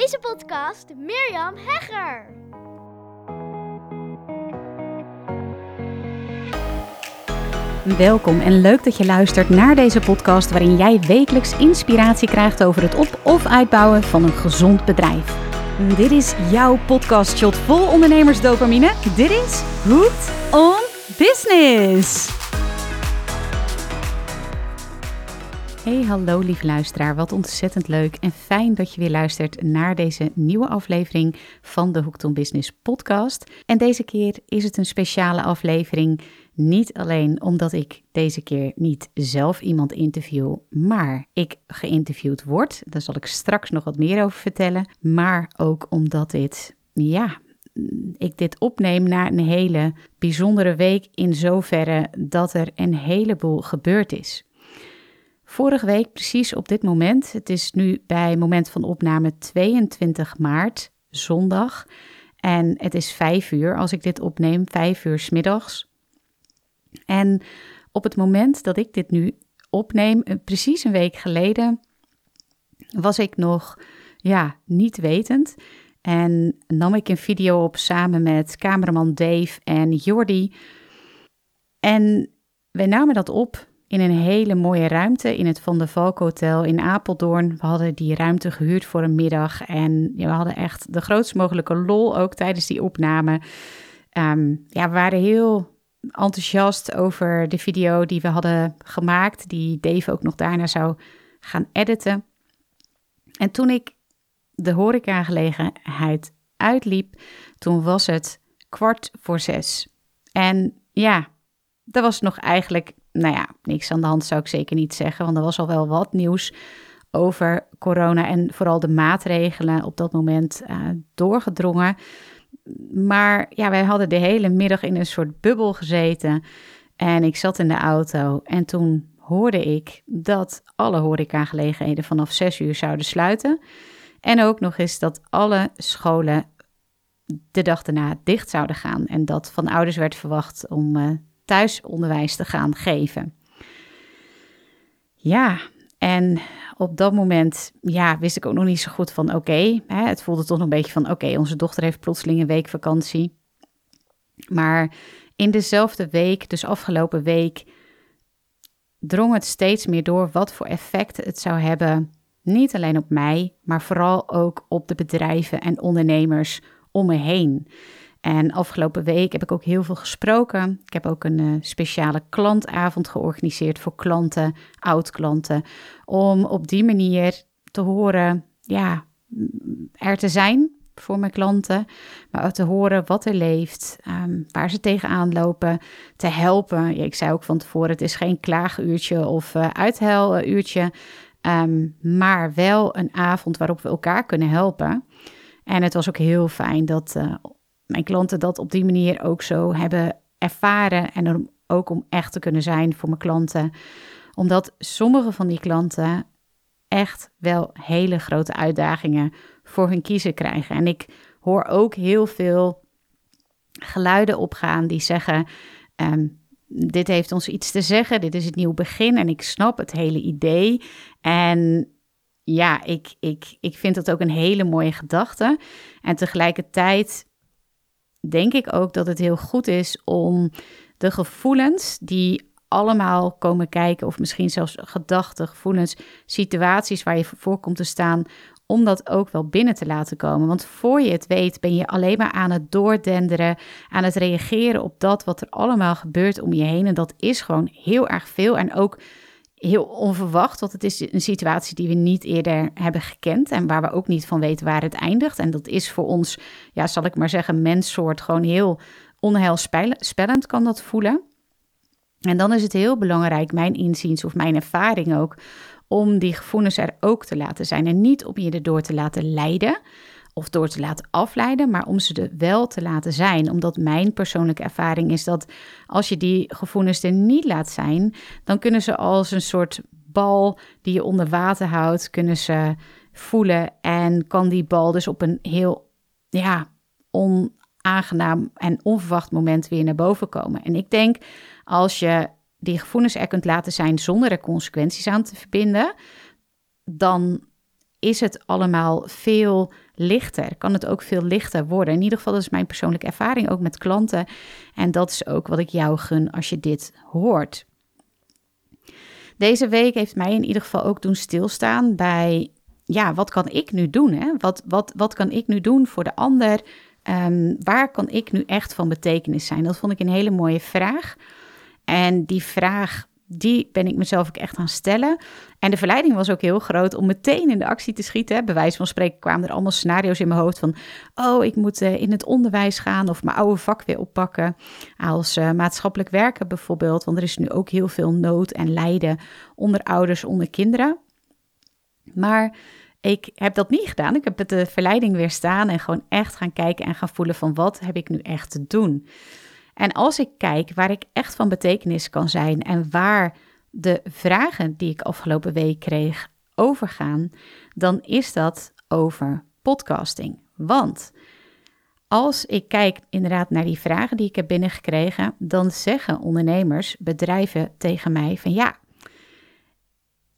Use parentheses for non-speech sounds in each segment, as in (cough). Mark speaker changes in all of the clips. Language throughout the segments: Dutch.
Speaker 1: deze podcast Mirjam Hegger.
Speaker 2: Welkom en leuk dat je luistert naar deze podcast waarin jij wekelijks inspiratie krijgt over het op- of uitbouwen van een gezond bedrijf. Dit is jouw podcastshot vol ondernemersdopamine. Dit is Hooked on Business. Hey, hallo lieve luisteraar. Wat ontzettend leuk en fijn dat je weer luistert naar deze nieuwe aflevering van de Hooked on Business podcast. En deze keer is het een speciale aflevering. Niet alleen omdat ik deze keer niet zelf iemand interview, maar ik geïnterviewd word. Daar zal ik straks nog wat meer over vertellen. Maar ook omdat dit, ja, ik dit opneem na een hele bijzondere week in zoverre dat er een heleboel gebeurd is. Vorige week, precies op dit moment, het is nu bij moment van opname 22 maart, zondag. En het is vijf uur als ik dit opneem, vijf uur s middags. En op het moment dat ik dit nu opneem, eh, precies een week geleden, was ik nog ja, niet wetend. En nam ik een video op samen met cameraman Dave en Jordi. En wij namen dat op in een hele mooie ruimte in het Van der Valk Hotel in Apeldoorn. We hadden die ruimte gehuurd voor een middag en we hadden echt de grootst mogelijke lol ook tijdens die opname. Um, ja, we waren heel enthousiast over de video die we hadden gemaakt, die Dave ook nog daarna zou gaan editen. En toen ik de horecagelegenheid uitliep, toen was het kwart voor zes. En ja, er was nog eigenlijk, nou ja, niks aan de hand zou ik zeker niet zeggen, want er was al wel wat nieuws over corona en vooral de maatregelen op dat moment uh, doorgedrongen. Maar ja, wij hadden de hele middag in een soort bubbel gezeten. En ik zat in de auto en toen hoorde ik dat alle horecagelegenheden vanaf 6 uur zouden sluiten. En ook nog eens dat alle scholen de dag daarna dicht zouden gaan. En dat van ouders werd verwacht om uh, thuisonderwijs te gaan geven. Ja, en op dat moment ja, wist ik ook nog niet zo goed van oké. het voelde toch nog een beetje van oké, onze dochter heeft plotseling een week vakantie. Maar in dezelfde week, dus afgelopen week, drong het steeds meer door wat voor effect het zou hebben. Niet alleen op mij, maar vooral ook op de bedrijven en ondernemers om me heen. En afgelopen week heb ik ook heel veel gesproken. Ik heb ook een uh, speciale klantavond georganiseerd voor klanten, oud-klanten. Om op die manier te horen, ja, er te zijn voor mijn klanten. Maar te horen wat er leeft, um, waar ze tegenaan lopen, te helpen. Ja, ik zei ook van tevoren, het is geen klaaguurtje of uh, uithuiluurtje. Um, maar wel een avond waarop we elkaar kunnen helpen. En het was ook heel fijn dat uh, mijn klanten dat op die manier ook zo hebben ervaren. En ook om echt te kunnen zijn voor mijn klanten. Omdat sommige van die klanten echt wel hele grote uitdagingen voor hun kiezen krijgen. En ik hoor ook heel veel geluiden opgaan die zeggen: um, Dit heeft ons iets te zeggen, dit is het nieuw begin. En ik snap het hele idee. En ja, ik, ik, ik vind dat ook een hele mooie gedachte. En tegelijkertijd denk ik ook dat het heel goed is om de gevoelens die allemaal komen kijken, of misschien zelfs gedachten, gevoelens, situaties waar je voor komt te staan, om dat ook wel binnen te laten komen. Want voor je het weet, ben je alleen maar aan het doordenderen, aan het reageren op dat wat er allemaal gebeurt om je heen. En dat is gewoon heel erg veel. En ook heel onverwacht, want het is een situatie die we niet eerder hebben gekend en waar we ook niet van weten waar het eindigt. En dat is voor ons, ja, zal ik maar zeggen, menssoort gewoon heel onheilspellend kan dat voelen. En dan is het heel belangrijk, mijn inziens of mijn ervaring ook, om die gevoelens er ook te laten zijn en niet om je erdoor te laten leiden of door te laten afleiden, maar om ze er wel te laten zijn. Omdat mijn persoonlijke ervaring is dat als je die gevoelens er niet laat zijn, dan kunnen ze als een soort bal die je onder water houdt, kunnen ze voelen en kan die bal dus op een heel ja, onaangenaam en onverwacht moment weer naar boven komen. En ik denk als je die gevoelens er kunt laten zijn zonder er consequenties aan te verbinden, dan is het allemaal veel lichter. Kan het ook veel lichter worden. In ieder geval, dat is mijn persoonlijke ervaring ook met klanten. En dat is ook wat ik jou gun als je dit hoort. Deze week heeft mij in ieder geval ook doen stilstaan bij, ja, wat kan ik nu doen? Hè? Wat, wat, wat kan ik nu doen voor de ander? Um, waar kan ik nu echt van betekenis zijn? Dat vond ik een hele mooie vraag. En die vraag die ben ik mezelf ook echt gaan stellen. En de verleiding was ook heel groot om meteen in de actie te schieten. Bij wijze van spreken kwamen er allemaal scenario's in mijn hoofd van... oh, ik moet uh, in het onderwijs gaan of mijn oude vak weer oppakken. Als uh, maatschappelijk werken bijvoorbeeld. Want er is nu ook heel veel nood en lijden onder ouders, onder kinderen. Maar ik heb dat niet gedaan. Ik heb de verleiding weer staan en gewoon echt gaan kijken en gaan voelen van... wat heb ik nu echt te doen? En als ik kijk waar ik echt van betekenis kan zijn en waar de vragen die ik afgelopen week kreeg overgaan, dan is dat over podcasting. Want als ik kijk inderdaad naar die vragen die ik heb binnengekregen, dan zeggen ondernemers, bedrijven tegen mij van ja,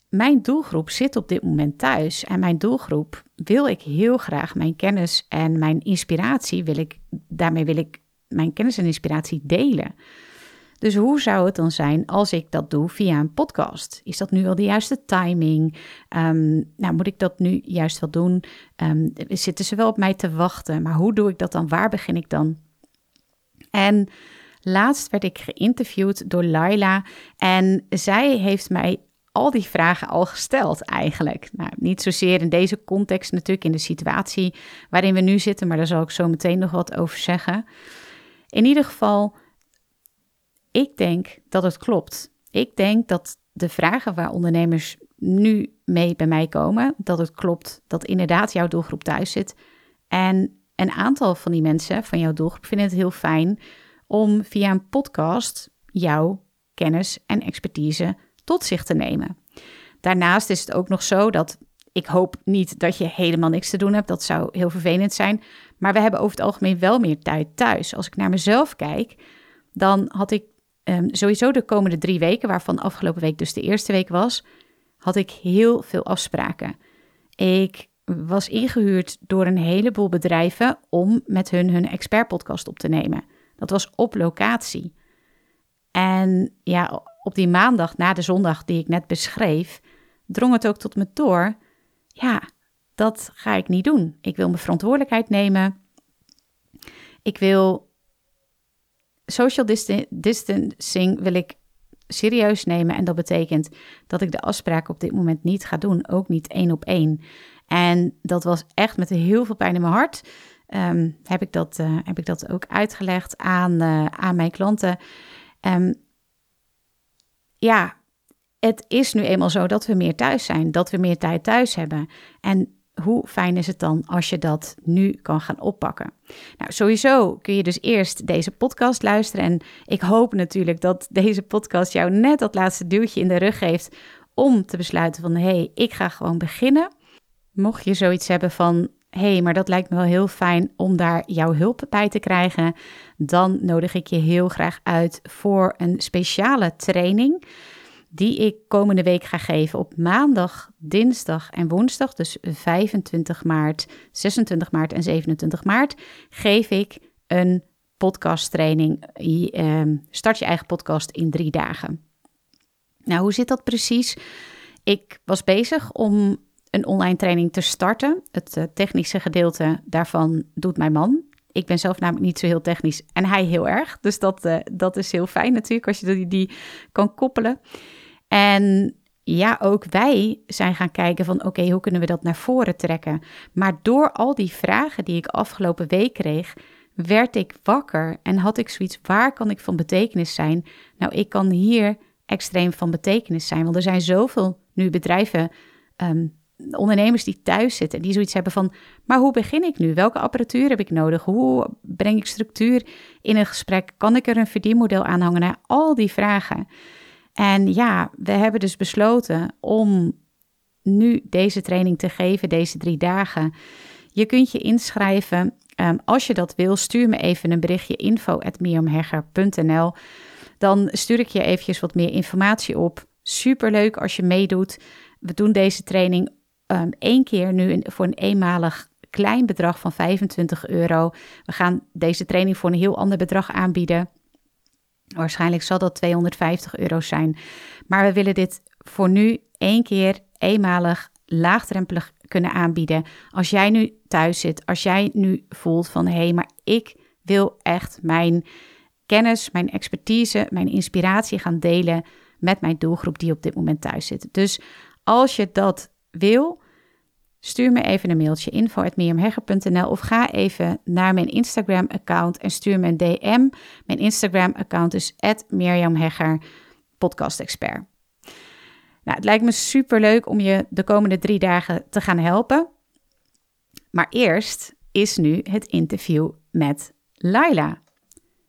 Speaker 2: mijn doelgroep zit op dit moment thuis en mijn doelgroep wil ik heel graag mijn kennis en mijn inspiratie wil ik daarmee wil ik mijn kennis en inspiratie delen. Dus hoe zou het dan zijn als ik dat doe via een podcast? Is dat nu wel de juiste timing? Um, nou, moet ik dat nu juist wel doen? Um, zitten ze wel op mij te wachten? Maar hoe doe ik dat dan? Waar begin ik dan? En laatst werd ik geïnterviewd door Laila en zij heeft mij al die vragen al gesteld eigenlijk. Nou, niet zozeer in deze context natuurlijk, in de situatie waarin we nu zitten, maar daar zal ik zo meteen nog wat over zeggen. In ieder geval, ik denk dat het klopt. Ik denk dat de vragen waar ondernemers nu mee bij mij komen, dat het klopt dat inderdaad jouw doelgroep thuis zit. En een aantal van die mensen van jouw doelgroep vinden het heel fijn om via een podcast jouw kennis en expertise tot zich te nemen. Daarnaast is het ook nog zo dat ik hoop niet dat je helemaal niks te doen hebt. Dat zou heel vervelend zijn. Maar we hebben over het algemeen wel meer tijd thuis. Als ik naar mezelf kijk, dan had ik um, sowieso de komende drie weken, waarvan afgelopen week dus de eerste week was, had ik heel veel afspraken. Ik was ingehuurd door een heleboel bedrijven om met hun hun expertpodcast op te nemen. Dat was op locatie. En ja, op die maandag na de zondag die ik net beschreef, drong het ook tot me door. Ja, dat ga ik niet doen. Ik wil mijn verantwoordelijkheid nemen. Ik wil social distancing wil ik serieus nemen. En dat betekent dat ik de afspraken op dit moment niet ga doen. Ook niet één op één. En dat was echt met heel veel pijn in mijn hart. Ehm, heb, ik dat, uh, heb ik dat ook uitgelegd aan, uh, aan mijn klanten. Um, ja, het is nu eenmaal zo dat we meer thuis zijn, dat we meer tijd thuis hebben. En hoe fijn is het dan als je dat nu kan gaan oppakken? Nou, sowieso kun je dus eerst deze podcast luisteren. En ik hoop natuurlijk dat deze podcast jou net dat laatste duwtje in de rug geeft om te besluiten van hé, hey, ik ga gewoon beginnen. Mocht je zoiets hebben van hé, hey, maar dat lijkt me wel heel fijn om daar jouw hulp bij te krijgen, dan nodig ik je heel graag uit voor een speciale training die ik komende week ga geven op maandag, dinsdag en woensdag, dus 25 maart, 26 maart en 27 maart, geef ik een podcasttraining. Ehm, start je eigen podcast in drie dagen. Nou, hoe zit dat precies? Ik was bezig om een online training te starten. Het eh, technische gedeelte daarvan doet mijn man. Ik ben zelf namelijk niet zo heel technisch en hij heel erg. Dus dat, uh, dat is heel fijn natuurlijk als je die, die kan koppelen. En ja, ook wij zijn gaan kijken van oké, hoe kunnen we dat naar voren trekken? Maar door al die vragen die ik afgelopen week kreeg, werd ik wakker en had ik zoiets, waar kan ik van betekenis zijn? Nou, ik kan hier extreem van betekenis zijn, want er zijn zoveel nu bedrijven, um, ondernemers die thuis zitten, die zoiets hebben van, maar hoe begin ik nu? Welke apparatuur heb ik nodig? Hoe breng ik structuur in een gesprek? Kan ik er een verdienmodel aan hangen? Naar al die vragen. En ja, we hebben dus besloten om nu deze training te geven, deze drie dagen. Je kunt je inschrijven. Um, als je dat wil, stuur me even een berichtje info.miamhegger.nl. Dan stuur ik je eventjes wat meer informatie op. Superleuk als je meedoet. We doen deze training um, één keer nu voor een eenmalig klein bedrag van 25 euro. We gaan deze training voor een heel ander bedrag aanbieden. Waarschijnlijk zal dat 250 euro zijn. Maar we willen dit voor nu één keer eenmalig laagdrempelig kunnen aanbieden. Als jij nu thuis zit, als jij nu voelt van hé, hey, maar ik wil echt mijn kennis, mijn expertise, mijn inspiratie gaan delen met mijn doelgroep die op dit moment thuis zit. Dus als je dat wil, stuur me even een mailtje info@miriamhegger.nl of ga even naar mijn Instagram account en stuur me een DM. Mijn Instagram account is @miriamhegger podcast expert. Nou, het lijkt me super leuk om je de komende drie dagen te gaan helpen. Maar eerst is nu het interview met Laila.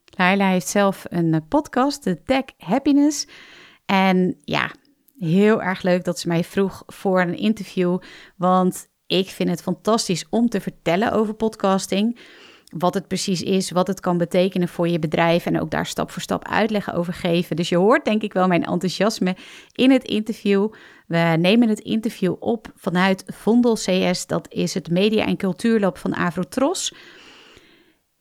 Speaker 2: Laila heeft zelf een podcast, de Tech Happiness. En ja, heel erg leuk dat ze mij vroeg voor een interview. Want ik vind het fantastisch om te vertellen over podcasting. Wat het precies is, wat het kan betekenen voor je bedrijf. En ook daar stap voor stap uitleggen over geven. Dus je hoort denk ik wel mijn enthousiasme in het interview. We nemen het interview op vanuit Vondel CS. Dat is het Media- en Cultuurlab van Avrotros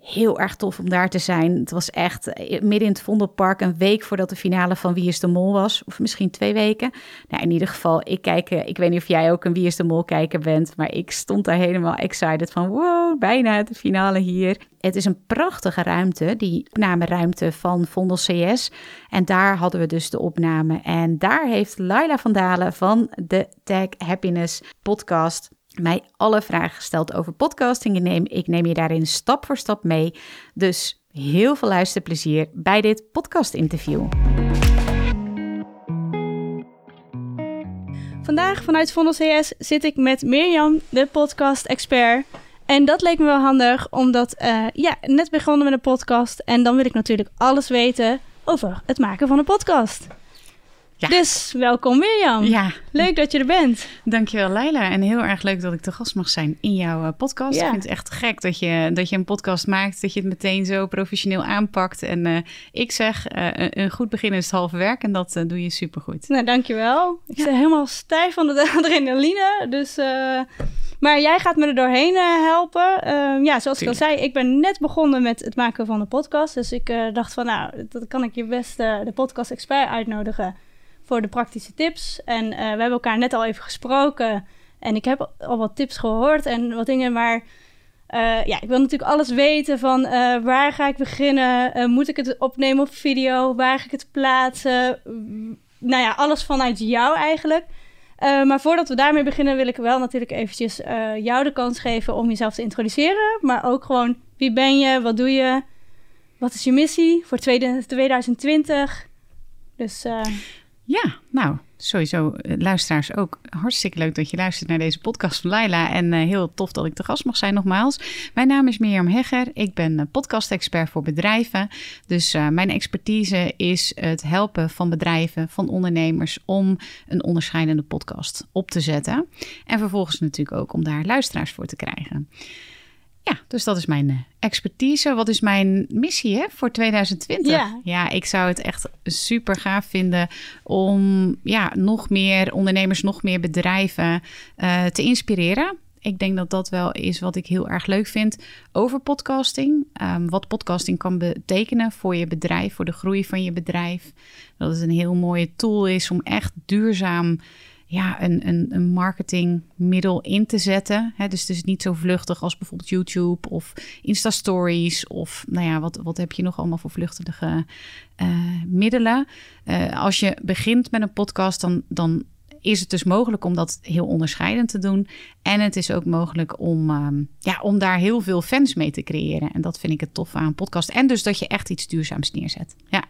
Speaker 2: heel erg tof om daar te zijn. Het was echt eh, midden in het Vondelpark een week voordat de finale van Wie is de Mol was. Of misschien twee weken. Nou, in ieder geval, ik kijk, eh, ik weet niet of jij ook een Wie is de Mol kijker bent. Maar ik stond daar helemaal excited van wow, bijna de finale hier. Het is een prachtige ruimte, die opnameruimte van Vondel CS. En daar hadden we dus de opname. En daar heeft Laila van Dalen van de Tag Happiness podcast mij alle vragen gesteld over podcasting. Ik neem, ik neem je daarin stap voor stap mee. Dus heel veel luisterplezier bij dit podcast-interview.
Speaker 3: Vandaag vanuit Vondel CS zit ik met Mirjam, de podcast-expert. En dat leek me wel handig, omdat uh, ja, net begonnen met een podcast. En dan wil ik natuurlijk alles weten over het maken van een podcast. Dus welkom Mirjam. Ja. Leuk dat je er bent.
Speaker 2: Dankjewel Leila. En heel erg leuk dat ik te gast mag zijn in jouw eh, podcast. Ik vind het echt gek dat je, dat je een podcast maakt, dat je het meteen zo professioneel aanpakt. En uh, ik zeg, uh, een goed begin is het halve werk en dat doe je supergoed.
Speaker 3: Nou, dankjewel. Ik ja. helemaal stijf van de (laughs) adrenaline. Dus, maar jij gaat me er doorheen helpen. Ehm, ja, zoals Tuurlijk. ik al zei, ik ben net begonnen met het maken van een podcast. Dus ik dacht van, nou, dat kan ik je best de podcast-expert uitnodigen voor de praktische tips. En uh, we hebben elkaar net al even gesproken. En ik heb al wat tips gehoord en wat dingen. Maar uh, ja, ik wil natuurlijk alles weten van uh, waar ga ik beginnen? moet ik het opnemen op video? Waar ga ik het plaatsen? nou ja, alles vanuit jou eigenlijk. maar voordat we daarmee beginnen, wil ik wel natuurlijk eventjes jou de kans geven om jezelf te introduceren. Maar ook gewoon, wie ben je? Wat doe je? Wat is je missie voor 2020? Dus
Speaker 2: ja, nou, sowieso uh, luisteraars ook hartstikke leuk dat je luistert naar deze podcast van Laila. En uh, heel tof dat ik te gast mag zijn nogmaals. Mijn naam is Mirjam Hegger. Ik ben uh, podcast-expert voor bedrijven. Dus mijn expertise is het helpen van bedrijven, van ondernemers... om een onderscheidende podcast op te zetten. En vervolgens natuurlijk ook om daar luisteraars voor te krijgen. Ja, dus dat is mijn eh, expertise. Wat is mijn missie hè, voor 2020? Ja. ja, ik zou het echt super gaaf vinden om ja, nog meer ondernemers, nog meer bedrijven uh, te inspireren. Ik denk dat dat wel is wat ik heel erg leuk vind over podcasting. Um, wat podcasting kan betekenen voor je bedrijf, voor de groei van je bedrijf. Dat het een heel mooie tool is om echt duurzaam ja, een, een, een marketingmiddel in te zetten. Hè? Dus het is niet zo vluchtig als bijvoorbeeld YouTube of Insta-stories. Of nou ja, wat, wat heb je nog allemaal voor vluchtige uh, middelen? Uh, als je begint met een podcast, dan, dan is het dus mogelijk om dat heel onderscheidend te doen. En het is ook mogelijk om, um, ja, om daar heel veel fans mee te creëren. En dat vind ik het tof aan een podcast. En dus dat je echt iets duurzaams neerzet. Ja.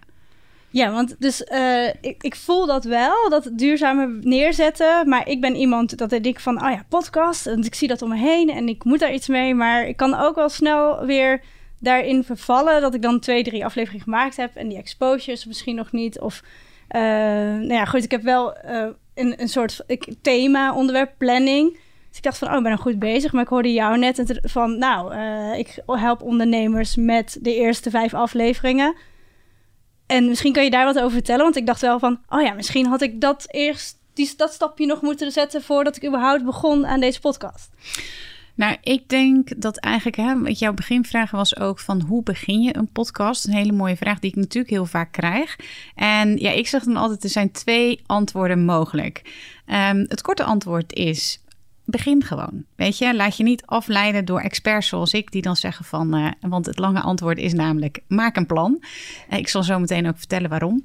Speaker 3: Ja, want dus uh, ik, ik voel dat wel, dat duurzame neerzetten. Maar ik ben iemand dat ik denk van, oh ja, podcast. En ik zie dat om me heen en ik moet daar iets mee. Maar ik kan ook wel snel weer daarin vervallen dat ik dan twee, drie afleveringen gemaakt heb. En die exposures misschien nog niet. Of, uh, nou ja, goed, ik heb wel uh, een, een soort ik, thema, onderwerp, planning. Dus ik dacht van, oh, ik ben nog goed bezig. Maar ik hoorde jou net van, nou, ik help ondernemers met de eerste vijf afleveringen. En misschien kan je daar wat over vertellen, want ik dacht wel van, oh ja, misschien had ik dat eerst die, dat stapje nog moeten zetten voordat ik überhaupt begon aan deze podcast?
Speaker 2: Nou, ik denk dat eigenlijk, hè, jouw beginvraag was ook van hoe begin je een podcast? Een hele mooie vraag die ik natuurlijk heel vaak krijg. En ja, ik zeg dan altijd, er zijn twee antwoorden mogelijk. Um, het korte antwoord is, begin gewoon. Weet je, laat je niet afleiden door experts zoals ik, die dan zeggen van, uh, want het lange antwoord is namelijk, maak een plan. Uh, ik zal zo meteen ook vertellen waarom.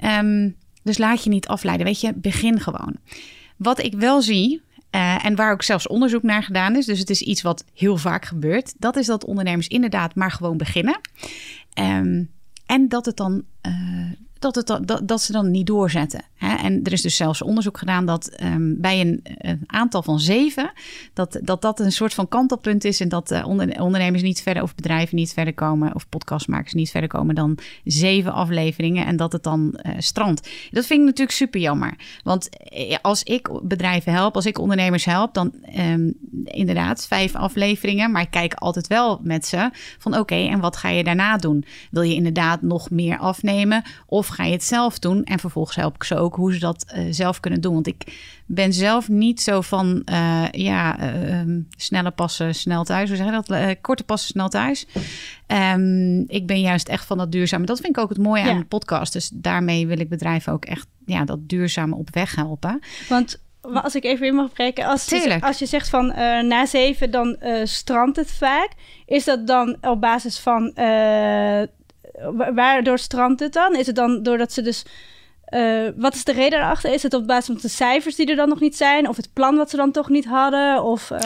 Speaker 2: Um, dus laat je niet afleiden, weet je, begin gewoon. Wat ik wel zie, uh, en waar ook zelfs onderzoek naar gedaan is, dus het is iets wat heel vaak gebeurt, dat is dat ondernemers inderdaad maar gewoon beginnen. Um, en dat het dan dat, het, dat, dat ze dan niet doorzetten. Hè? En er is dus zelfs onderzoek gedaan dat um, bij een, aantal van zeven, dat, dat dat een soort van kantelpunt is en dat uh, ondernemers niet verder of bedrijven niet verder komen of podcastmakers niet verder komen dan zeven afleveringen en dat het dan uh, strandt. Dat vind ik natuurlijk super jammer. Want eh, als ik bedrijven help, als ik ondernemers help, dan um, inderdaad vijf afleveringen, maar ik kijk altijd wel met ze van oké, en wat ga je daarna doen? Wil je inderdaad nog meer afnemen of ga je het zelf doen? En vervolgens help ik ze ook hoe ze dat uh, zelf kunnen doen. Want ik ben zelf niet zo van uh, ja, uh, snelle passen, snel thuis. Hoe zeg je dat? korte passen, snel thuis. Um, ik ben juist echt van dat duurzame. Dat vind ik ook het mooie ja. aan de podcast. Dus daarmee wil ik bedrijven ook echt ja, dat duurzame op weg helpen.
Speaker 3: Want als ik even in mag breken, als, je, als je zegt van uh, na zeven, dan uh, strandt het vaak. Is dat dan op basis van uh, waardoor strandt het dan? Is het dan doordat ze dus uh, wat is de reden daarachter? Is het op basis van de cijfers die er dan nog niet zijn? Of het plan wat ze dan toch niet hadden? Of, uh...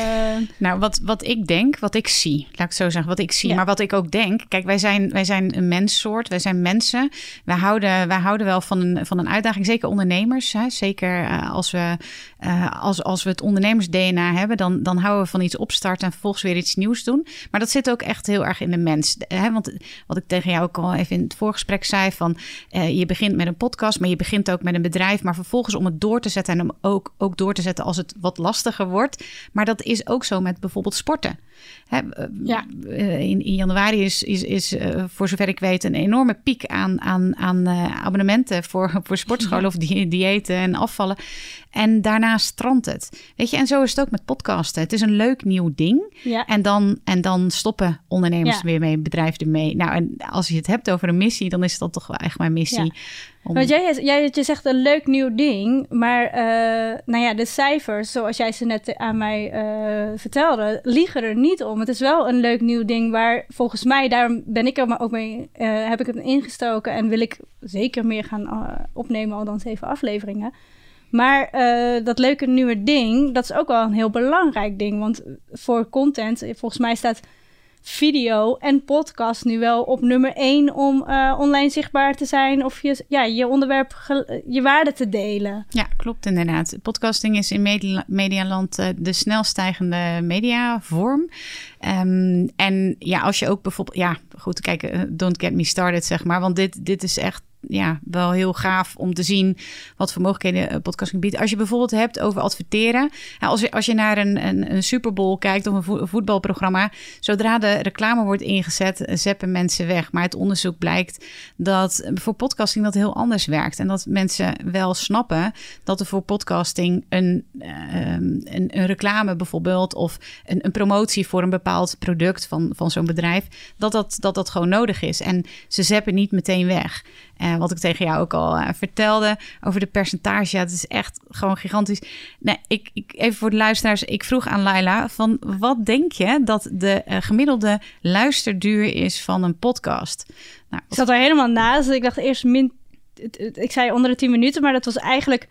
Speaker 2: Nou, wat, wat ik denk, wat ik zie, laat ik het zo zeggen, wat ik zie, ja. maar wat ik ook denk. Kijk, wij zijn, wij zijn een menssoort, wij zijn mensen. Wij houden, wij houden wel van een, van een uitdaging, zeker ondernemers. Hè? Zeker uh, als, we, als, als we het ondernemers-DNA hebben, dan, dan houden we van iets opstarten en vervolgens weer iets nieuws doen. Maar dat zit ook echt heel erg in de mens. Hè? Want wat ik tegen jou ook al even in het voorgesprek zei, van je begint met een podcast, maar je begint ook met een bedrijf, maar vervolgens om het door te zetten en om ook, ook door te zetten als het wat lastiger wordt. Maar dat is ook zo met bijvoorbeeld sporten. Hè, ja. in, in, januari is, is, is uh, voor zover ik weet een enorme piek aan, aan, aan uh, abonnementen voor, (laughs) voor sportscholen ja. of di diëten en afvallen. En daarna strandt het. Weet je, en zo is het ook met podcasten. Het is een leuk nieuw ding.
Speaker 3: Ja.
Speaker 2: En, dan, en dan stoppen ondernemers weer mee, bedrijven ermee. Nou, en als je het hebt over een missie, dan is dat toch wel echt mijn missie.
Speaker 3: Want jij, je zegt een leuk nieuw ding, maar uh, nou ja, de cijfers, zoals jij ze net aan mij uh, vertelde, liegen er niet om. Het is wel een leuk nieuw ding waar volgens mij, daarom ben ik er maar ook mee, uh, heb ik het ingestoken en wil ik zeker meer gaan opnemen, al dan zeven afleveringen. Maar dat leuke nieuwe ding, dat is ook wel een heel belangrijk ding. Want voor content, volgens mij staat video en podcast nu wel op nummer één om uh, online zichtbaar te zijn of je, ja, je onderwerp, je waarde te delen.
Speaker 2: Ja, klopt inderdaad. Podcasting is in media, Medialand uh, de snelst stijgende mediavorm. Um, en ja, als je ook bijvoorbeeld, ja, goed, kijk, don't get me started, zeg maar, want dit, dit is echt ja, wel heel gaaf om te zien wat voor mogelijkheden podcasting biedt. Als je bijvoorbeeld hebt over adverteren. Als je, als je naar een, een, een Super Bowl kijkt of een voetbalprogramma. Zodra de reclame wordt ingezet, zeppen mensen weg. Maar het onderzoek blijkt dat voor podcasting dat heel anders werkt. En dat mensen wel snappen dat er voor podcasting een, um, een, een, reclame bijvoorbeeld... of een, een promotie voor een bepaald product van, van zo'n bedrijf... Dat dat, dat dat gewoon nodig is. En ze zeppen niet meteen weg. Uh, wat ik tegen jou ook al uh, vertelde over de percentage. Ja, het is echt gewoon gigantisch. Nee, ik, ik, even voor de luisteraars. Ik vroeg aan Laila van wat denk je dat de uh, gemiddelde luisterduur is van een podcast?
Speaker 3: Nou, ik zat er helemaal naast. Ik dacht eerst min... Ik zei onder de 10 minuten, maar dat was eigenlijk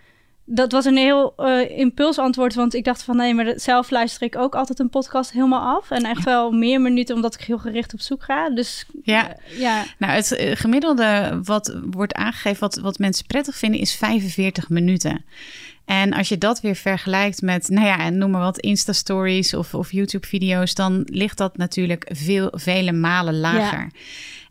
Speaker 3: dat was een heel uh, impulsantwoord, want ik dacht van nee, maar zelf luister ik ook altijd een podcast helemaal af. En echt wel meer minuten, omdat ik heel gericht op zoek ga. Dus
Speaker 2: ja,
Speaker 3: uh, ja.
Speaker 2: nou het uh, gemiddelde wat wordt aangegeven, wat, wat mensen prettig vinden, is 45 minuten. En als je dat weer vergelijkt met, nou ja, en noem maar wat, Insta-stories of, of YouTube-video's, dan ligt dat natuurlijk veel, vele malen lager.
Speaker 3: Ja.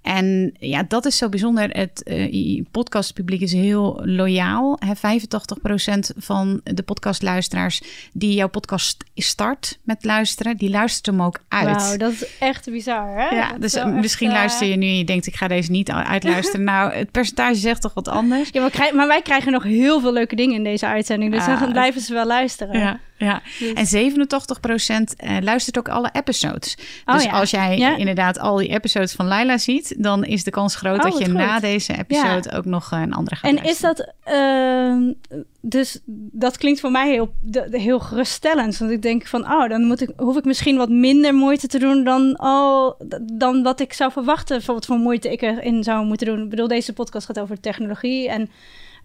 Speaker 2: En ja, dat is zo bijzonder. Het uh, podcastpubliek is heel loyaal. Hè, 85% van de podcastluisteraars die jouw podcast start met luisteren, die luistert hem ook uit.
Speaker 3: Wauw, dat is echt bizar, hè?
Speaker 2: Ja,
Speaker 3: dat
Speaker 2: dus misschien luister je nu en je denkt, ik ga deze niet uitluisteren. (laughs) nou, het percentage zegt toch wat anders?
Speaker 3: Ja, maar, maar wij krijgen nog heel veel leuke dingen in deze uitzending. Dus ah, dan blijven ze wel luisteren.
Speaker 2: Ja. Ja, dus. en 87% uh, luistert ook alle episodes. Oh, dus als jij inderdaad al die episodes van Laila ziet, dan is de kans groot oh, dat je na deze episode ook nog een andere gaat
Speaker 3: En is dat, uh, dus dat klinkt voor mij heel, heel geruststellend. Want ik denk van, oh, dan moet ik, hoef ik misschien wat minder moeite te doen dan, oh, dan wat ik zou verwachten. Voor wat voor moeite ik erin zou moeten doen. Ik bedoel, deze podcast gaat over technologie en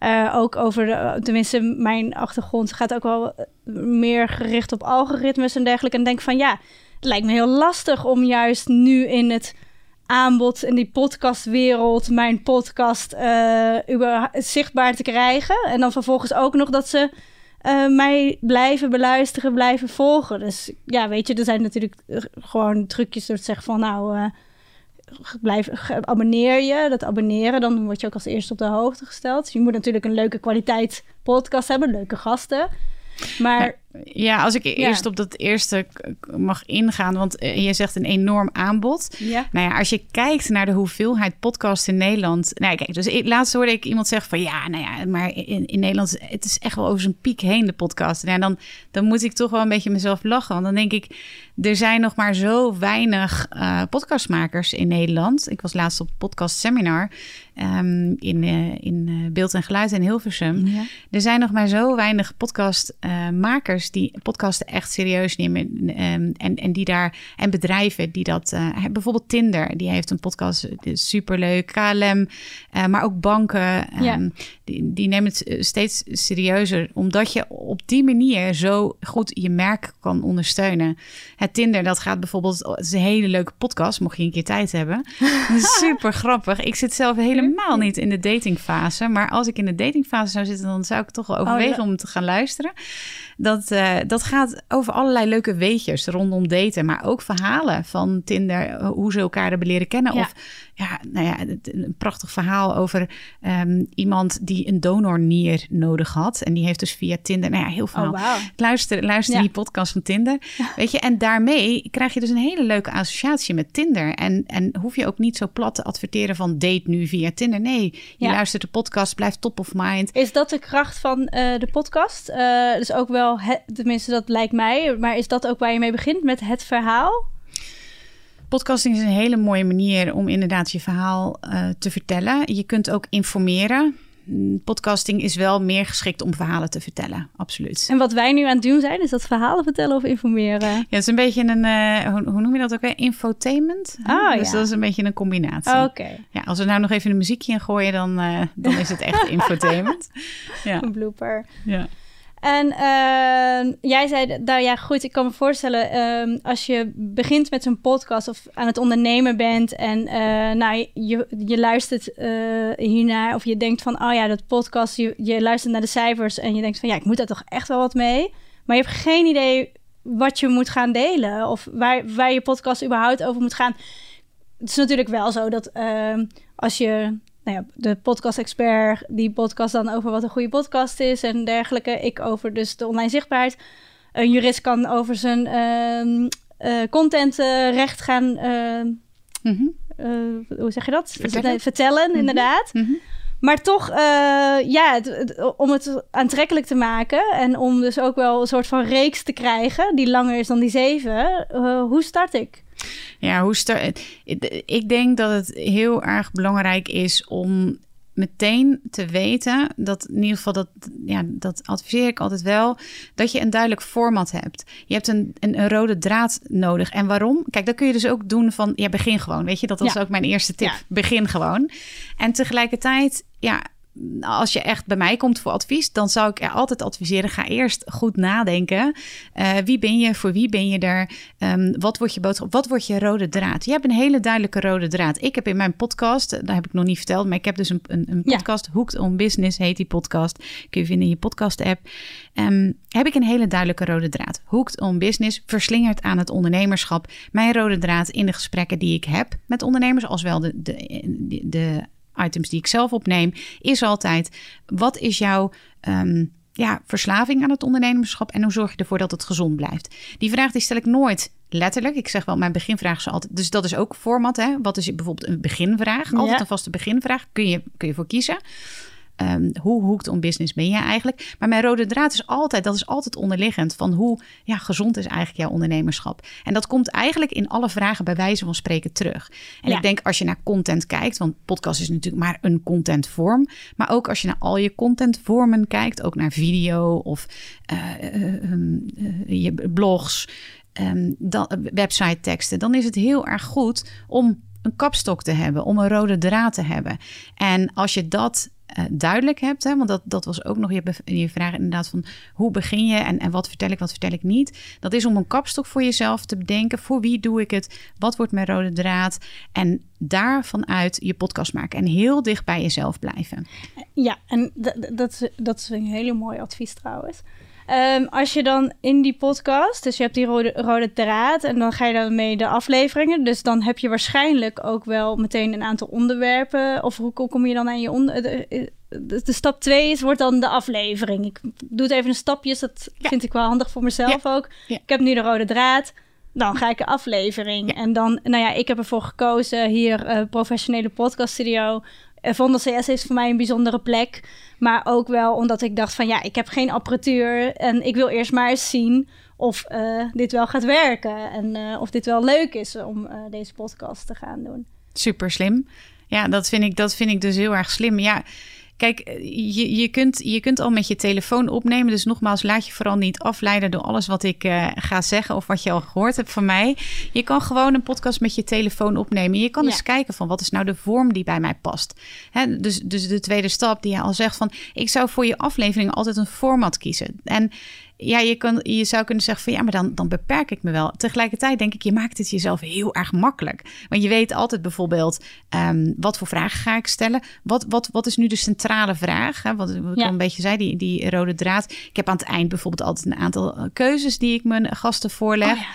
Speaker 3: uh, ook over, de, tenminste, mijn achtergrond gaat ook wel meer gericht op algoritmes en dergelijke. En denk van ja, het lijkt me heel lastig om juist nu in het aanbod in die podcastwereld mijn podcast zichtbaar te krijgen. En dan vervolgens ook nog dat ze mij blijven beluisteren, blijven volgen. Dus ja, weet je, er zijn natuurlijk gewoon trucjes door te zeggen van nou blijf, abonneer je. Dat abonneren, dan word je ook als eerste op de hoogte gesteld. Dus je moet natuurlijk een leuke kwaliteit podcast hebben, leuke gasten. Maar
Speaker 2: ja, als ik eerst op dat eerste mag ingaan, want eh, je zegt een enorm aanbod. Ja. Nou ja, als je kijkt naar de hoeveelheid podcasts in Nederland. Nou, kijk, dus laatst hoorde ik iemand zeggen van ja, nou ja, maar in, in Nederland, het is echt wel over zijn piek heen, de podcast. En dan, dan moet ik toch wel een beetje mezelf lachen. Want dan denk ik, er zijn nog maar zo weinig uh, podcastmakers in Nederland. Ik was laatst op podcast seminar um, in, uh, in beeld en geluid in Hilversum. Ja. Er zijn nog maar zo weinig podcastmakers die podcasten echt serieus nemen. Ehm, en, en die daar. En bedrijven die dat. Uh, bijvoorbeeld Tinder, die heeft een podcast. Superleuk. KLM, uh, maar ook banken. Um, die, die nemen het eh, steeds serieuzer. Omdat je op die manier zo goed je merk kan ondersteunen. Het Tinder, dat gaat bijvoorbeeld. Het is een hele leuke podcast, mocht je een keer tijd hebben. (laughs) Super grappig. Ik zit zelf helemaal niet in de datingfase. Maar als ik in de datingfase zou zitten, dan zou ik toch wel oh, overwegen om te gaan luisteren. Dat, uh, dat gaat over allerlei leuke weetjes rondom daten, maar ook verhalen van Tinder, eh, hoe ze elkaar hebben leren kennen. Of ja, nou ja, een prachtig verhaal over um, iemand die een donornier nodig had. En die heeft dus via Tinder, nou ja, heel veel. Oh, wow. Luister, luister die podcast van Tinder. (laughs) Weet je, en daarmee krijg je dus een hele leuke associatie met Tinder. En, en hoef je ook niet zo plat te adverteren van date nu via Tinder. Nee, je luistert de podcast, blijft top of mind.
Speaker 3: Is dat de kracht van uh, de podcast? Uh, dus ook wel, het, tenminste dat lijkt mij. Maar is dat ook waar je mee begint met het verhaal?
Speaker 2: Podcasting is een hele mooie manier om inderdaad je verhaal uh, te vertellen. Je kunt ook informeren. Mm, podcasting is wel meer geschikt om verhalen te vertellen, absoluut.
Speaker 3: En wat wij nu aan het doen zijn, is dat verhalen vertellen of informeren? Ja,
Speaker 2: het is een beetje een, uh, hoe, hoe, noem je dat ook weer? Infotainment.
Speaker 3: Ah,
Speaker 2: dus dat is een beetje een combinatie.
Speaker 3: Oké.
Speaker 2: Ja, als we nou nog even een muziekje in gooien, dan, uh, dan is het echt (laughs) infotainment.
Speaker 3: ja. Een blooper.
Speaker 2: Ja.
Speaker 3: En uh, jij zei, nou ja, goed, ik kan me voorstellen, uh, als je begint met zo'n podcast of aan het ondernemen bent en uh, nou, je, je luistert uh, hiernaar of je denkt van, oh ja, dat podcast, je, je luistert naar de cijfers en je denkt van, ja, ik moet daar toch echt wel wat mee. Maar je hebt geen idee wat je moet gaan delen of waar, waar je podcast überhaupt over moet gaan. Het is natuurlijk wel zo dat ehm, als je nou ja, de podcast-expert, die podcast dan over wat een goede podcast is en dergelijke. Ik over dus de online zichtbaarheid. Een jurist kan over zijn uh, uh, contentrecht gaan. Mm hoe zeg je dat?
Speaker 2: Vertellen,
Speaker 3: Vertellen mhm. inderdaad.
Speaker 2: Mhm.
Speaker 3: Maar toch, ja, om het aantrekkelijk te maken en om dus ook wel een soort van reeks te krijgen die langer is dan die zeven. hoe start ik?
Speaker 2: Ja, hoe start. Ik denk dat het heel erg belangrijk is om meteen te weten dat in ieder geval dat ja dat adviseer ik altijd wel dat je een duidelijk format hebt. Je hebt een, een, rode draad nodig. En waarom? Kijk, dat kun je dus ook doen van ja begin gewoon. Weet je, dat was ook mijn eerste tip. Begin gewoon. En tegelijkertijd ja als je echt bij mij komt voor advies, dan zou ik er altijd adviseren: ga eerst goed nadenken. Uh, wie ben je? Voor wie ben je er? Um, wat wordt je boodschap? Wat wordt je rode draad? Je hebt een hele duidelijke rode draad. Ik heb in mijn podcast, dat heb ik nog niet verteld, maar ik heb dus een, een, een podcast, ja. Hooked on Business heet die podcast. Kun je vinden in je podcast-app. Um, heb ik een hele duidelijke rode draad. Hooked on Business, verslingerd aan het ondernemerschap. Mijn rode draad in de gesprekken die ik heb met ondernemers, als wel de, de, de, de items die ik zelf opneem, is altijd: wat is jouw um, ja, verslaving aan het ondernemerschap en hoe zorg je ervoor dat het gezond blijft? Die vraag die stel ik nooit letterlijk. Ik zeg wel, mijn beginvraag is altijd. Dus dat is ook format. Hè? Wat is bijvoorbeeld een beginvraag? Altijd een vaste beginvraag. Kun je, kun je voor kiezen. Um, hoe hoekt on business ben je eigenlijk? Maar mijn rode draad is altijd, dat is altijd onderliggend van hoe ja, gezond is eigenlijk jouw ondernemerschap. En dat komt eigenlijk in alle vragen bij wijze van spreken terug. En ja. ik denk als je naar content kijkt, want podcast is natuurlijk maar een contentvorm, maar ook als je naar al je contentvormen kijkt, ook naar video of uh, uh, je blogs, um, dan, website teksten, dan is het heel erg goed om een kapstok te hebben, om een rode draad te hebben. En als je dat uh, duidelijk hebt. Hè, want dat, dat was ook nog je, je vraag inderdaad van hoe begin je en, en wat vertel ik, wat vertel ik niet. Dat is om een kapstok voor jezelf te bedenken. Voor wie doe ik het? Wat wordt mijn rode draad? En daarvanuit je podcast maken en heel dicht bij jezelf blijven.
Speaker 3: Ja, en dat, dat is een hele mooi advies trouwens. Um, als je dan in die podcast, dus je hebt die rode, rode draad en dan ga je dan mee de afleveringen. Dus dan heb je waarschijnlijk ook wel meteen een aantal onderwerpen. Of hoe kom je dan aan je onder. De, de, de stap 2 is, wordt dan de aflevering. Ik doe het even in stapjes, dat ja. vind ik wel handig voor mezelf ja. ook. Ja. Ik heb nu de rode draad. Dan ga ik de aflevering. En dan, nou ja, ik heb ervoor gekozen hier uh, professionele podcaststudio. Vondel CS is voor mij een bijzondere plek. Maar ook wel omdat ik dacht van ja, ik heb geen apparatuur. En ik wil eerst maar eens zien of uh, dit wel gaat werken. En uh, of dit wel leuk is om uh, deze podcast te gaan doen.
Speaker 2: Super slim. Ja, dat vind ik, dat vind ik dus heel erg slim. Ja, Kijk, je, je, kunt, je kunt al met je telefoon opnemen. Dus nogmaals, laat je vooral niet afleiden door alles wat ik uh, ga zeggen of wat je al gehoord hebt van mij. Je kan gewoon een podcast met je telefoon opnemen. Je kan ja. eens kijken van wat is nou de vorm die bij mij past. Hè, dus, dus de tweede stap die je al zegt van ik zou voor je aflevering altijd een format kiezen. En ja, je, kan, je zou kunnen zeggen van ja, maar dan, dan beperk ik me wel. Tegelijkertijd denk ik, je maakt het jezelf heel erg makkelijk. Want je weet altijd bijvoorbeeld, um, wat voor vragen ga ik stellen? Wat, wat, wat is nu de centrale vraag? Hè? Wat, wat ja. ik een beetje zei, die, die rode draad. Ik heb aan het eind bijvoorbeeld altijd een aantal eh, keuzes die ik mijn gasten voorleg. Oh, ja.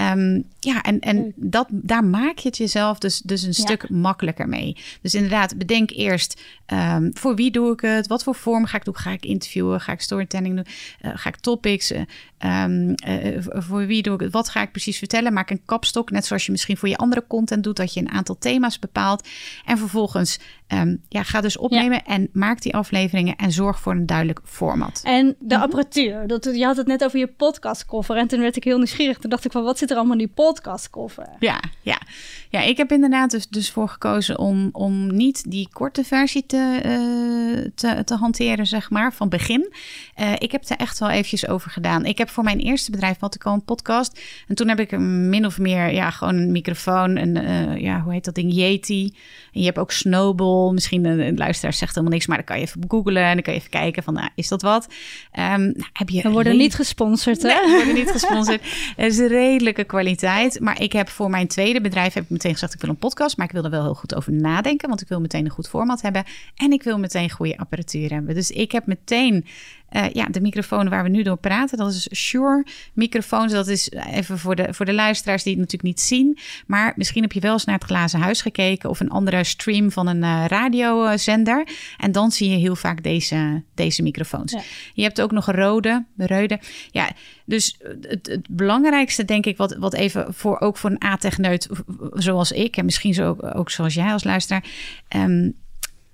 Speaker 2: Um, ja, en, en dat, daar maak je het jezelf dus, dus een ja. stuk makkelijker mee. Dus inderdaad, bedenk eerst um, voor wie doe ik het? Wat voor vorm ga ik doen? Ga ik interviewen? Ga ik storytelling doen? Uh, ga ik topics? Uh, um, uh, voor wie doe ik het? Wat ga ik precies vertellen? Maak een kapstok, net zoals je misschien voor je andere content doet, dat je een aantal thema's bepaalt. En vervolgens um, ja, ga dus opnemen ja. en maak die afleveringen en zorg voor een duidelijk format.
Speaker 3: En de mm-hmm. apparatuur. Dat, je had het net over je podcastkoffer en toen werd ik heel nieuwsgierig. Toen dacht ik van, wat zit er allemaal in die podcastkoffer?
Speaker 2: Ja, ja. ja ik heb inderdaad dus, dus voor gekozen om, om niet die korte versie te, uh, te, te hanteren, zeg maar, van begin. Uh, ik heb er echt wel eventjes over gedaan. Ik heb voor mijn eerste bedrijf had ik al een podcast. En toen heb ik min of meer, ja, gewoon een microfoon. Een, uh, ja, hoe heet dat ding? Yeti. En je hebt ook Snowball. Misschien een, een luisteraar zegt helemaal niks, maar dan kan je even googlen. En dan kan je even kijken van, nou, is dat wat? Um, nou, heb je
Speaker 3: we worden niet gesponsord, hè?
Speaker 2: Nee, we worden niet gesponsord. (laughs) Het is redelijke kwaliteit. Maar ik heb voor mijn tweede bedrijf heb ik meteen gezegd, ik wil een podcast. Maar ik wil er wel heel goed over nadenken, want ik wil meteen een goed format hebben. En ik wil meteen goede apparatuur hebben. Dus ik heb meteen uh, ja, de microfoon waar we nu door praten, dat is Shure microfoons. Dat is even voor de, voor de luisteraars die het natuurlijk niet zien. Maar misschien heb je wel eens naar het glazen huis gekeken of een andere stream van een uh, radiozender. En dan zie je heel vaak deze, deze microfoons. Ja. Je hebt ook nog rode, rode. Ja, dus het, het belangrijkste denk ik, wat, wat even voor ook voor een a-techneut zoals ik en misschien zo ook, ook zoals jij als luisteraar. Um,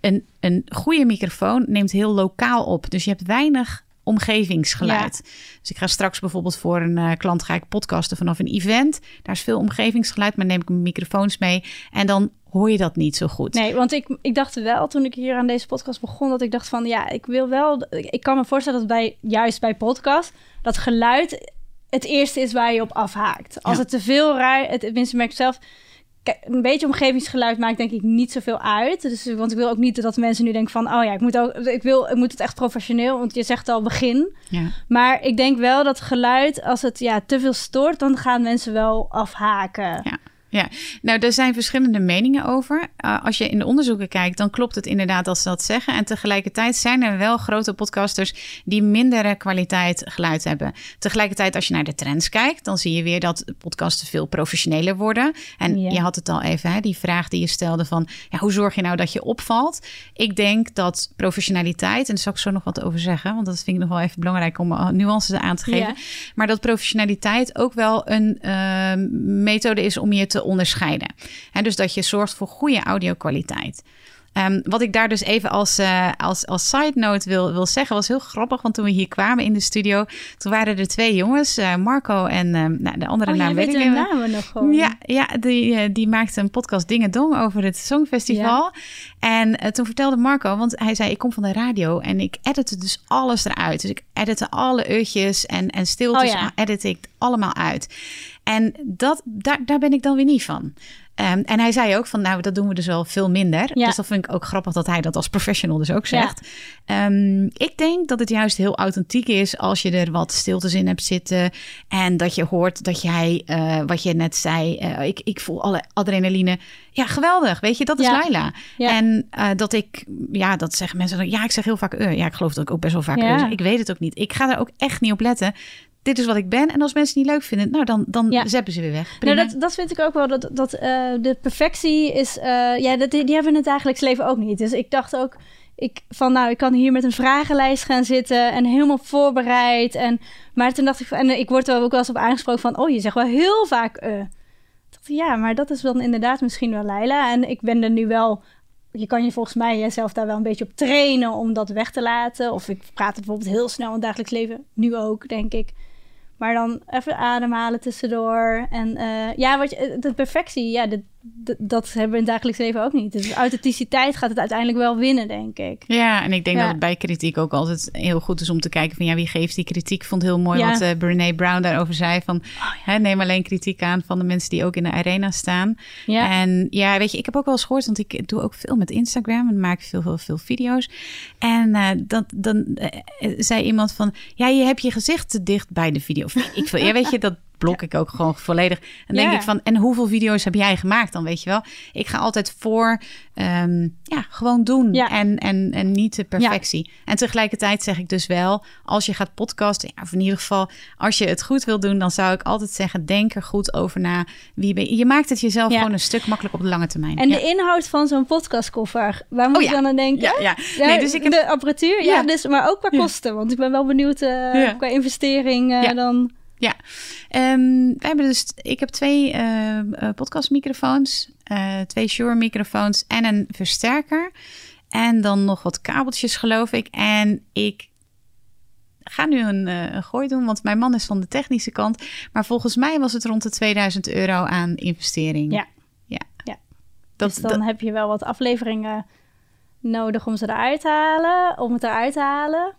Speaker 2: een, een goede microfoon neemt heel lokaal op. Dus je hebt weinig omgevingsgeluid. Ja. Dus ik ga straks bijvoorbeeld voor een uh, klant ga ik podcasten vanaf een event. Daar is veel omgevingsgeluid, maar neem ik mijn microfoons mee. En dan hoor je dat niet zo goed.
Speaker 3: Nee, want ik, ik dacht wel toen ik hier aan deze podcast begon... dat ik dacht van ja, ik wil wel... Ik kan me voorstellen dat bij, juist bij podcast... dat geluid het eerste is waar je op afhaakt. Als ja. het te veel raar... Het, tenminste merk ik zelf kijk, een beetje omgevingsgeluid maakt denk ik niet zoveel uit. Dus, want ik wil ook niet dat mensen nu denken van... oh ja, ik moet, ook, ik wil, ik moet het echt professioneel. Want je zegt al begin.
Speaker 2: Ja.
Speaker 3: Maar ik denk wel dat geluid, als het ja, te veel stoort... dan gaan mensen wel afhaken.
Speaker 2: Ja. Ja, nou, er zijn verschillende meningen over. Uh, als je in de onderzoeken kijkt, dan klopt het inderdaad als ze dat zeggen. En tegelijkertijd zijn er wel grote podcasters die mindere kwaliteit geluid hebben. Tegelijkertijd, als je naar de trends kijkt, dan zie je weer dat podcasten veel professioneler worden. En ja. je had het al even, hè, die vraag die je stelde van, ja, hoe zorg je nou dat je opvalt? Ik denk dat professionaliteit, en daar zal ik zo nog wat over zeggen, want dat vind ik nog wel even belangrijk om nuances aan te geven. Ja. Maar dat professionaliteit ook wel een uh, methode is om je te onderscheiden. En dus dat je zorgt voor goede audio-kwaliteit. Um, wat ik daar dus even als, uh, als, als side note wil, wil zeggen, was heel grappig. Want toen we hier kwamen in de studio, toen waren er twee jongens, uh, Marco en uh, nou, de andere
Speaker 3: oh,
Speaker 2: naam weet
Speaker 3: ik
Speaker 2: niet.
Speaker 3: namen nog gewoon.
Speaker 2: Ja, ja die, die maakte een podcast Dingen Dong over het Songfestival. Ja. En toen vertelde Marco, want hij zei, ik kom van de radio en ik edite dus alles eruit. Dus ik edite alle utjes en, en stiltes, oh, ja. edit ik allemaal uit. En dat, daar, daar ben ik dan weer niet van. Um, en hij zei ook van, nou, dat doen we dus wel veel minder. Ja. Dus dat vind ik ook grappig dat hij dat als professional dus ook zegt. Ja. Um, ik denk dat het juist heel authentiek is als je er wat stiltes in hebt zitten. En dat je hoort dat jij, uh, wat je net zei, uh, ik, ik voel alle adrenaline. Ja, geweldig. Weet je, dat is ja. Laila. En uh, dat ik, ja, dat zeggen mensen dan, ja, ik zeg heel vaak, ja, ik geloof dat ik ook best wel vaak, ik weet het ook niet. Ik ga er ook echt niet op letten dit is wat ik ben. En als mensen het niet leuk vinden, nou dan, dan ja. zeppen ze weer weg.
Speaker 3: Nou, dat, dat vind ik ook wel. Dat, dat uh, de perfectie is. Uh, ja, die, hebben we in het dagelijks leven ook niet. Dus ik dacht ook. Ik, van nou, ik kan hier met een vragenlijst gaan zitten en helemaal voorbereid. En, maar toen dacht ik en ik word er ook wel eens op aangesproken van, oh, je zegt wel heel vaak uh. dacht, ja, maar dat is dan inderdaad misschien wel Leila. En ik ben er nu wel je kan je volgens mij jezelf daar wel een beetje op trainen om dat weg te laten. Of ik praat bijvoorbeeld heel snel in het dagelijks leven, nu ook, denk ik. Maar dan even ademhalen tussendoor. En uh, ja, wat je, de perfectie, ja, de, dat hebben we in het dagelijks leven ook niet. Dus authenticiteit gaat het uiteindelijk wel winnen, denk ik.
Speaker 2: Ja, en ik denk ja. dat het bij kritiek ook altijd heel goed is om te kijken van ja, wie geeft die kritiek? Ik vond heel mooi ja. wat uh, Brene Brown daarover zei van oh, ja. hè, neem alleen kritiek aan van de mensen die ook in de arena staan. Ja. En ja, weet je, ik heb ook wel eens gehoord, want ik doe ook veel met Instagram en maak veel, veel, veel video's. En uh, dat, dan uh, zei iemand van ja, je hebt je gezicht te dicht bij de video. ik, ja, weet je, dat blok ik ook gewoon volledig. En denk ik van, en hoeveel video's heb jij gemaakt dan, weet je wel? Ik ga altijd voor, um, ja, gewoon doen ja. en, en, en niet de perfectie. En tegelijkertijd zeg ik dus wel, als je gaat podcasten, ja, of in ieder geval, als je het goed wil doen, dan zou ik altijd zeggen, denk er goed over na. Wie ben je? je maakt het jezelf gewoon een stuk makkelijk op de lange termijn.
Speaker 3: En de inhoud van zo'n podcastkoffer, waar moet oh, je dan aan denken?
Speaker 2: Ja, ja. Nee, dus ik heb...
Speaker 3: De apparatuur, ja, dus, maar ook qua kosten, want ik ben wel benieuwd uh, qua investering uh, dan...
Speaker 2: Ja, um, we hebben dus, ik heb twee uh, podcastmicrofoons, uh, twee Shure microfoons en een versterker. En dan nog wat kabeltjes, geloof ik. En ik ga nu een, uh, een gooi doen, want mijn man is van de technische kant. Maar volgens mij was het rond de 2000 euro aan investering.
Speaker 3: Ja.
Speaker 2: Ja.
Speaker 3: ja. Dat, dus dan dat... heb je wel wat afleveringen nodig om ze eruit te halen, om het eruit te halen.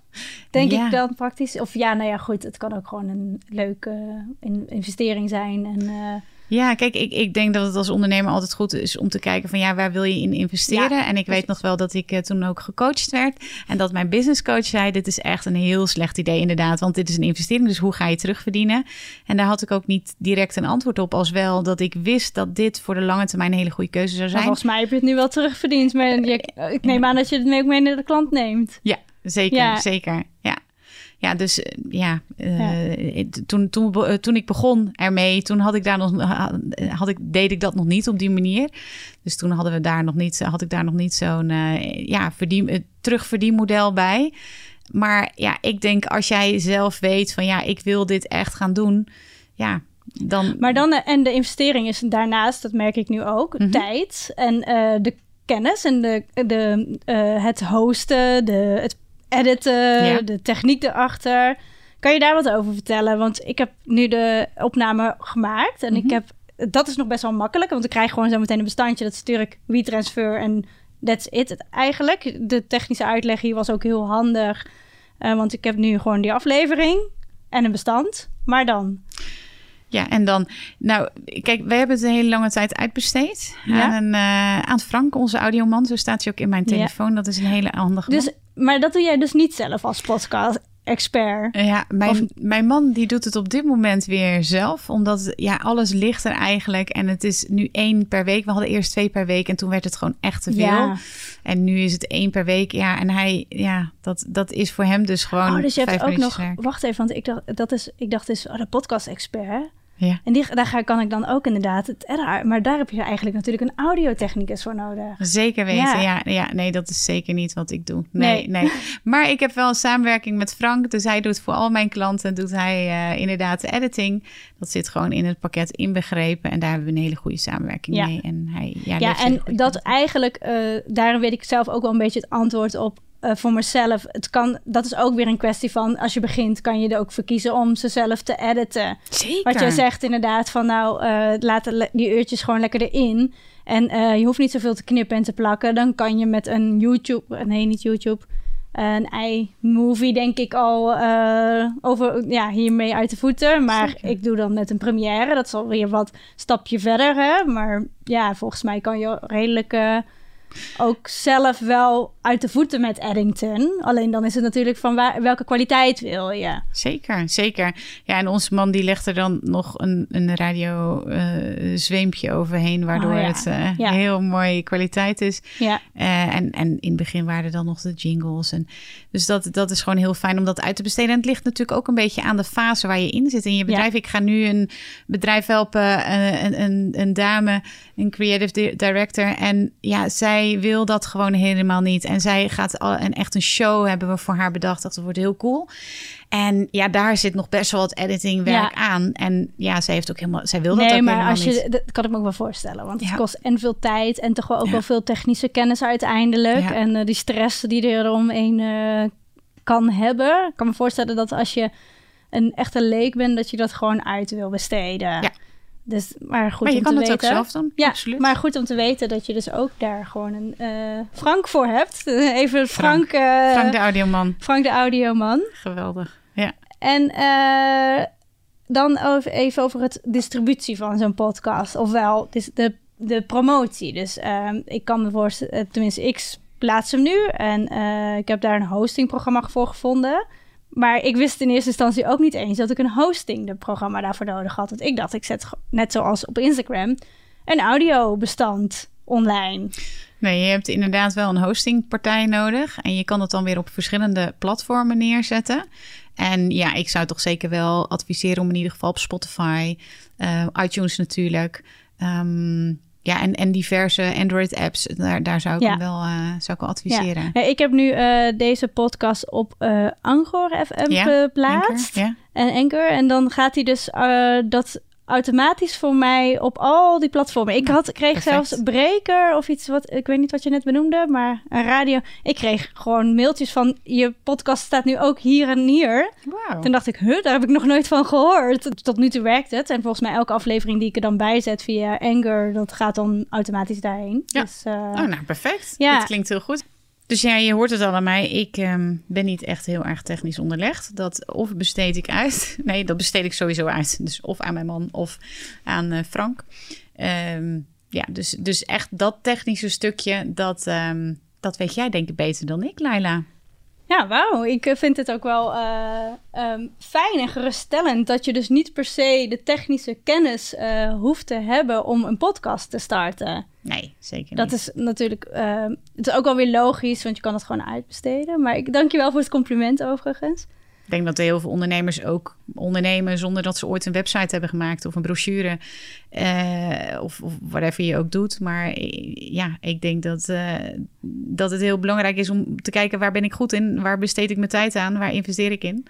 Speaker 3: Denk ja. ik dan praktisch. Of ja, nou ja, goed, het kan ook gewoon een leuke investering zijn. En, uh,
Speaker 2: ja, kijk, ik, ik denk dat het als ondernemer altijd goed is om te kijken van ja, waar wil je in investeren? Ja, en ik weet nog wel dat ik uh, toen ook gecoacht werd en dat mijn business coach zei: dit is echt een heel slecht idee inderdaad, want dit is een investering, dus hoe ga je terugverdienen? En daar had ik ook niet direct een antwoord op, als wel dat ik wist dat dit voor de lange termijn een hele goede keuze zou zijn.
Speaker 3: Maar volgens mij heb je het nu wel terugverdiend, maar je, ik neem aan dat je het mee ook mee naar de klant neemt.
Speaker 2: Ja, zeker, ja. zeker. Ja. Ja, dus ja, uh, ja. Toen, toen, uh, toen ik begon ermee, toen had ik daar nog, had ik, deed ik dat nog niet op die manier. Dus toen hadden we daar nog niet, had ik daar nog niet zo'n uh, ja, verdien, terugverdienmodel bij. Maar ja, ik denk als jij zelf weet van ja, ik wil dit echt gaan doen, ja, dan.
Speaker 3: Maar dan en de investering is daarnaast, dat merk ik nu ook, mm -hmm. tijd en de kennis en de, de, het hosten, de, het editen, ja. de techniek erachter. Kan je daar wat over vertellen? Want ik heb nu de opname gemaakt en mm -hmm. ik heb dat is nog best wel makkelijk, want ik krijg gewoon zo meteen een bestandje. Dat stuur ik WeTransfer en that's it eigenlijk. De technische uitleg hier was ook heel handig, uh, want ik heb nu gewoon die aflevering en een bestand. Maar dan?
Speaker 2: Ja, en dan, nou, kijk, we hebben het een hele lange tijd uitbesteed
Speaker 3: Ja.
Speaker 2: aan, een, eh, aan Frank, onze audioman. Zo staat hij ook in mijn
Speaker 3: Ja.
Speaker 2: telefoon. Dat is een hele handige man.
Speaker 3: Dus, maar dat doe jij dus niet zelf als podcast-expert.
Speaker 2: Ja, mijn,
Speaker 3: Of-
Speaker 2: mijn man die doet het op dit moment weer zelf. Omdat ja, alles ligt er eigenlijk. En het is nu één per week. We hadden eerst twee per week. En toen werd het gewoon echt te veel.
Speaker 3: Ja.
Speaker 2: En nu is het één per week. Ja, en hij, ja, dat, dat is voor hem dus gewoon.
Speaker 3: Oh, dus je hebt ook nog...
Speaker 2: werk.
Speaker 3: Wacht even, want ik dacht, dat is, ik dacht dus, oh, de podcast-expert.
Speaker 2: Ja.
Speaker 3: En die, daar ga, kan ik dan ook inderdaad het. Maar daar heb je eigenlijk natuurlijk een audiotechnicus voor nodig.
Speaker 2: Zeker weten,
Speaker 3: Ja.
Speaker 2: ja. ja. Nee, dat is zeker niet wat ik doe. Nee, nee. (laughs) Maar ik heb wel een samenwerking met Frank. Dus hij doet voor al mijn klanten, doet hij eh, inderdaad de editing. Dat zit gewoon in het pakket inbegrepen. En daar hebben we een hele goede samenwerking
Speaker 3: Ja.
Speaker 2: mee. En hij, ja,
Speaker 3: Ja, en dat eigenlijk, eh daarom weet ik zelf ook wel een beetje het antwoord op eh, voor mezelf. Het kan, dat is ook weer een kwestie van, als je begint, kan je er ook voor kiezen om ze zelf te editen.
Speaker 2: Zeker.
Speaker 3: Wat jij zegt inderdaad, van nou, eh laat die uurtjes gewoon lekker erin. En eh, je hoeft niet zoveel te knippen en te plakken. Dan kan je met een YouTube, nee niet YouTube, een iMovie denk ik al over, ja, hiermee uit de voeten. Maar
Speaker 2: Zeker.
Speaker 3: ik doe dan met een première. Dat is alweer wat stapje verder, hè. Maar ja, volgens mij kan je redelijk... ook zelf wel uit de voeten met Eddington. Alleen dan is het natuurlijk van waar, welke kwaliteit wil je.
Speaker 2: Zeker, zeker. Ja, en onze man die legt er dan nog een, een radio eh, zweempje overheen, waardoor
Speaker 3: Oh, ja.
Speaker 2: het eh,
Speaker 3: Ja.
Speaker 2: heel mooie kwaliteit is.
Speaker 3: Ja,
Speaker 2: Eh, en, en in het begin waren er dan nog de jingles. En, dus dat, dat is gewoon heel fijn om dat uit te besteden. En het ligt natuurlijk ook een beetje aan de fase waar je in zit in je bedrijf. Ik ga nu een bedrijf helpen, een, een, een dame, een creative di- director. En ja, zij wil dat gewoon helemaal niet. En zij gaat al, en echt een show hebben we voor haar bedacht. Dat wordt heel cool. En ja, daar zit nog best wel wat editingwerk
Speaker 3: Ja.
Speaker 2: aan. En ja, zij heeft ook helemaal, zij wil dat
Speaker 3: nee,
Speaker 2: ook
Speaker 3: maar
Speaker 2: helemaal
Speaker 3: als
Speaker 2: niet.
Speaker 3: je, dat kan ik me ook wel voorstellen. Want het kost en veel tijd en toch wel ook
Speaker 2: Ja.
Speaker 3: wel veel technische kennis uiteindelijk. En eh, die stress die er omheen eh, kan hebben. Ik kan me voorstellen dat als je een echte leek bent, dat je dat gewoon uit wil besteden.
Speaker 2: Ja.
Speaker 3: Dus, maar goed
Speaker 2: maar je
Speaker 3: om
Speaker 2: kan
Speaker 3: te
Speaker 2: het ook
Speaker 3: weten.
Speaker 2: zelf doen.
Speaker 3: Ja,
Speaker 2: absoluut.
Speaker 3: maar goed om te weten dat je dus ook daar gewoon een eh, Frank voor hebt. (laughs) Even Frank,
Speaker 2: Frank.
Speaker 3: eh,
Speaker 2: Frank de audioman.
Speaker 3: Frank de audioman.
Speaker 2: Geweldig. Ja.
Speaker 3: En eh, dan over, even over het distributie van zo'n podcast. Ofwel dus de, de promotie. Dus ehm, ik kan me voorstellen, tenminste ik plaats hem nu. En ik heb daar een hostingprogramma voor gevonden. Maar ik wist in eerste instantie ook niet eens dat ik een hostingprogramma daarvoor nodig had. Want ik dacht, ik zet net zoals op Instagram een audiobestand online.
Speaker 2: Nee, je hebt inderdaad wel een hostingpartij nodig. En je kan het dan weer op verschillende platformen neerzetten. En ja, ik zou toch zeker wel adviseren om in ieder geval op Spotify, eh, iTunes natuurlijk. ehm, ja, en, en diverse Android-apps. Daar, daar zou ik
Speaker 3: Ja.
Speaker 2: hem wel, eh, zou ik wel adviseren.
Speaker 3: Ja, ik heb nu eh, deze podcast op eh Angor FM
Speaker 2: Ja,
Speaker 3: geplaatst.
Speaker 2: Anchor,
Speaker 3: En Anchor. En dan gaat hij dus dat automatisch voor mij op al die platformen. Ik had, kreeg
Speaker 2: perfect.
Speaker 3: zelfs Breaker of iets wat, ik weet niet wat je net benoemde, maar een radio. Ik kreeg gewoon mailtjes van, je podcast staat nu ook hier en hier.
Speaker 2: Wauw.
Speaker 3: Toen dacht ik, huh, daar heb ik nog nooit van gehoord. Tot nu toe werkt het. En volgens mij elke aflevering die ik er dan bij zet via Anchor, dat gaat dan automatisch daarheen.
Speaker 2: Ja.
Speaker 3: Dus, eh,
Speaker 2: Oh, nou, perfect.
Speaker 3: Ja.
Speaker 2: Dat klinkt heel goed. Dus ja, je hoort het al aan mij. Ik ehm, ben niet echt heel erg technisch onderlegd. Dat of besteed ik uit. (laughs) Nee, dat besteed ik sowieso uit. Dus of aan mijn man of aan eh, Frank. Ehm, ja, dus, dus echt dat technische stukje, dat, ehm, dat weet jij denk ik beter dan ik, Laila.
Speaker 3: Ja, wauw. Ik eh, vind het ook wel eh, fijn en geruststellend dat je dus niet per se de technische kennis hoeft te hebben om een podcast te starten.
Speaker 2: Nee, zeker
Speaker 3: Dat
Speaker 2: niet.
Speaker 3: is natuurlijk, ehm, het is ook wel weer logisch, want je kan het gewoon uitbesteden. Maar ik dank je wel voor het compliment overigens.
Speaker 2: Ik denk dat heel veel ondernemers ook ondernemen zonder dat ze ooit een website hebben gemaakt of een brochure. eh, of, of whatever je ook doet. Maar ja, ik denk dat, eh, dat het heel belangrijk is om te kijken waar ben ik goed in? Waar besteed ik mijn tijd aan? Waar investeer ik in?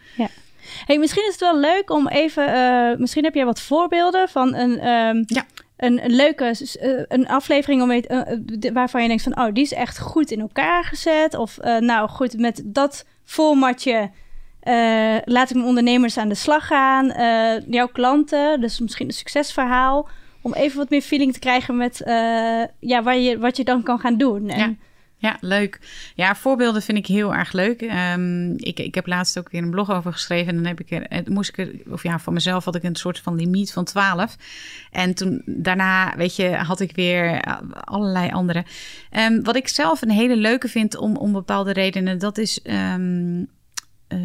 Speaker 3: Hey, misschien is het wel leuk om even, eh, misschien heb jij wat voorbeelden van een, ehm,
Speaker 2: Ja.
Speaker 3: Een, leuke eh, een aflevering om mee, eh, waarvan je denkt van, oh, die is echt goed in elkaar gezet. Of eh, nou goed, met dat formatje laat ik mijn ondernemers aan de slag gaan. Jouw klanten, dus misschien een succesverhaal. Om even wat meer feeling te krijgen met ja, waar je, wat je dan kan gaan doen. En
Speaker 2: Ja. Ja, leuk. Ja, voorbeelden vind ik heel erg leuk. Ehm, ik, ik heb laatst ook weer een blog over geschreven. En dan heb ik er, moest ik er, of ja, van mezelf had ik een soort van limiet van 12. En toen daarna, weet je, had ik weer allerlei andere. Um, wat ik zelf een hele leuke vind om, om bepaalde redenen, dat is. Um,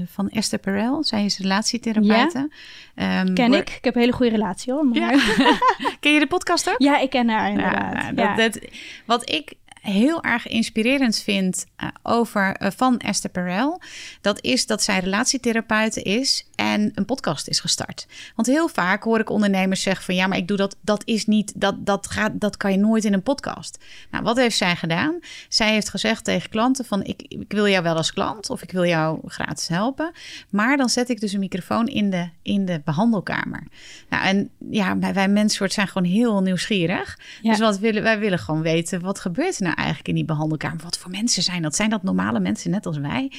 Speaker 2: van Esther Perel. Zij is relatietherapeute.
Speaker 3: Ja, um, ken ik. Ik heb een hele goede relatie hoor. Maar... Ja. (laughs)
Speaker 2: ken je de podcast ook?
Speaker 3: Ja, ik ken haar inderdaad.
Speaker 2: Nou, dat, dat, wat ik heel erg inspirerend vind uh, over uh, van Esther Perel, dat is dat zij relatietherapeute is en een podcast is gestart. Want heel vaak hoor ik ondernemers zeggen van ja, maar ik doe dat, dat is niet, dat, dat, gaat, dat kan je nooit in een podcast. Nou, wat heeft zij gedaan? Zij heeft gezegd tegen klanten van ik, ik wil jou wel als klant of ik wil jou gratis helpen, maar dan zet ik dus een microfoon in de, in de behandelkamer. Nou, en ja, wij mensen zijn gewoon heel nieuwsgierig. Ja. Dus wat willen, wij willen gewoon weten, wat gebeurt er nou eigenlijk in die behandelkamer? Wat voor mensen zijn dat? Zijn dat normale mensen net als wij?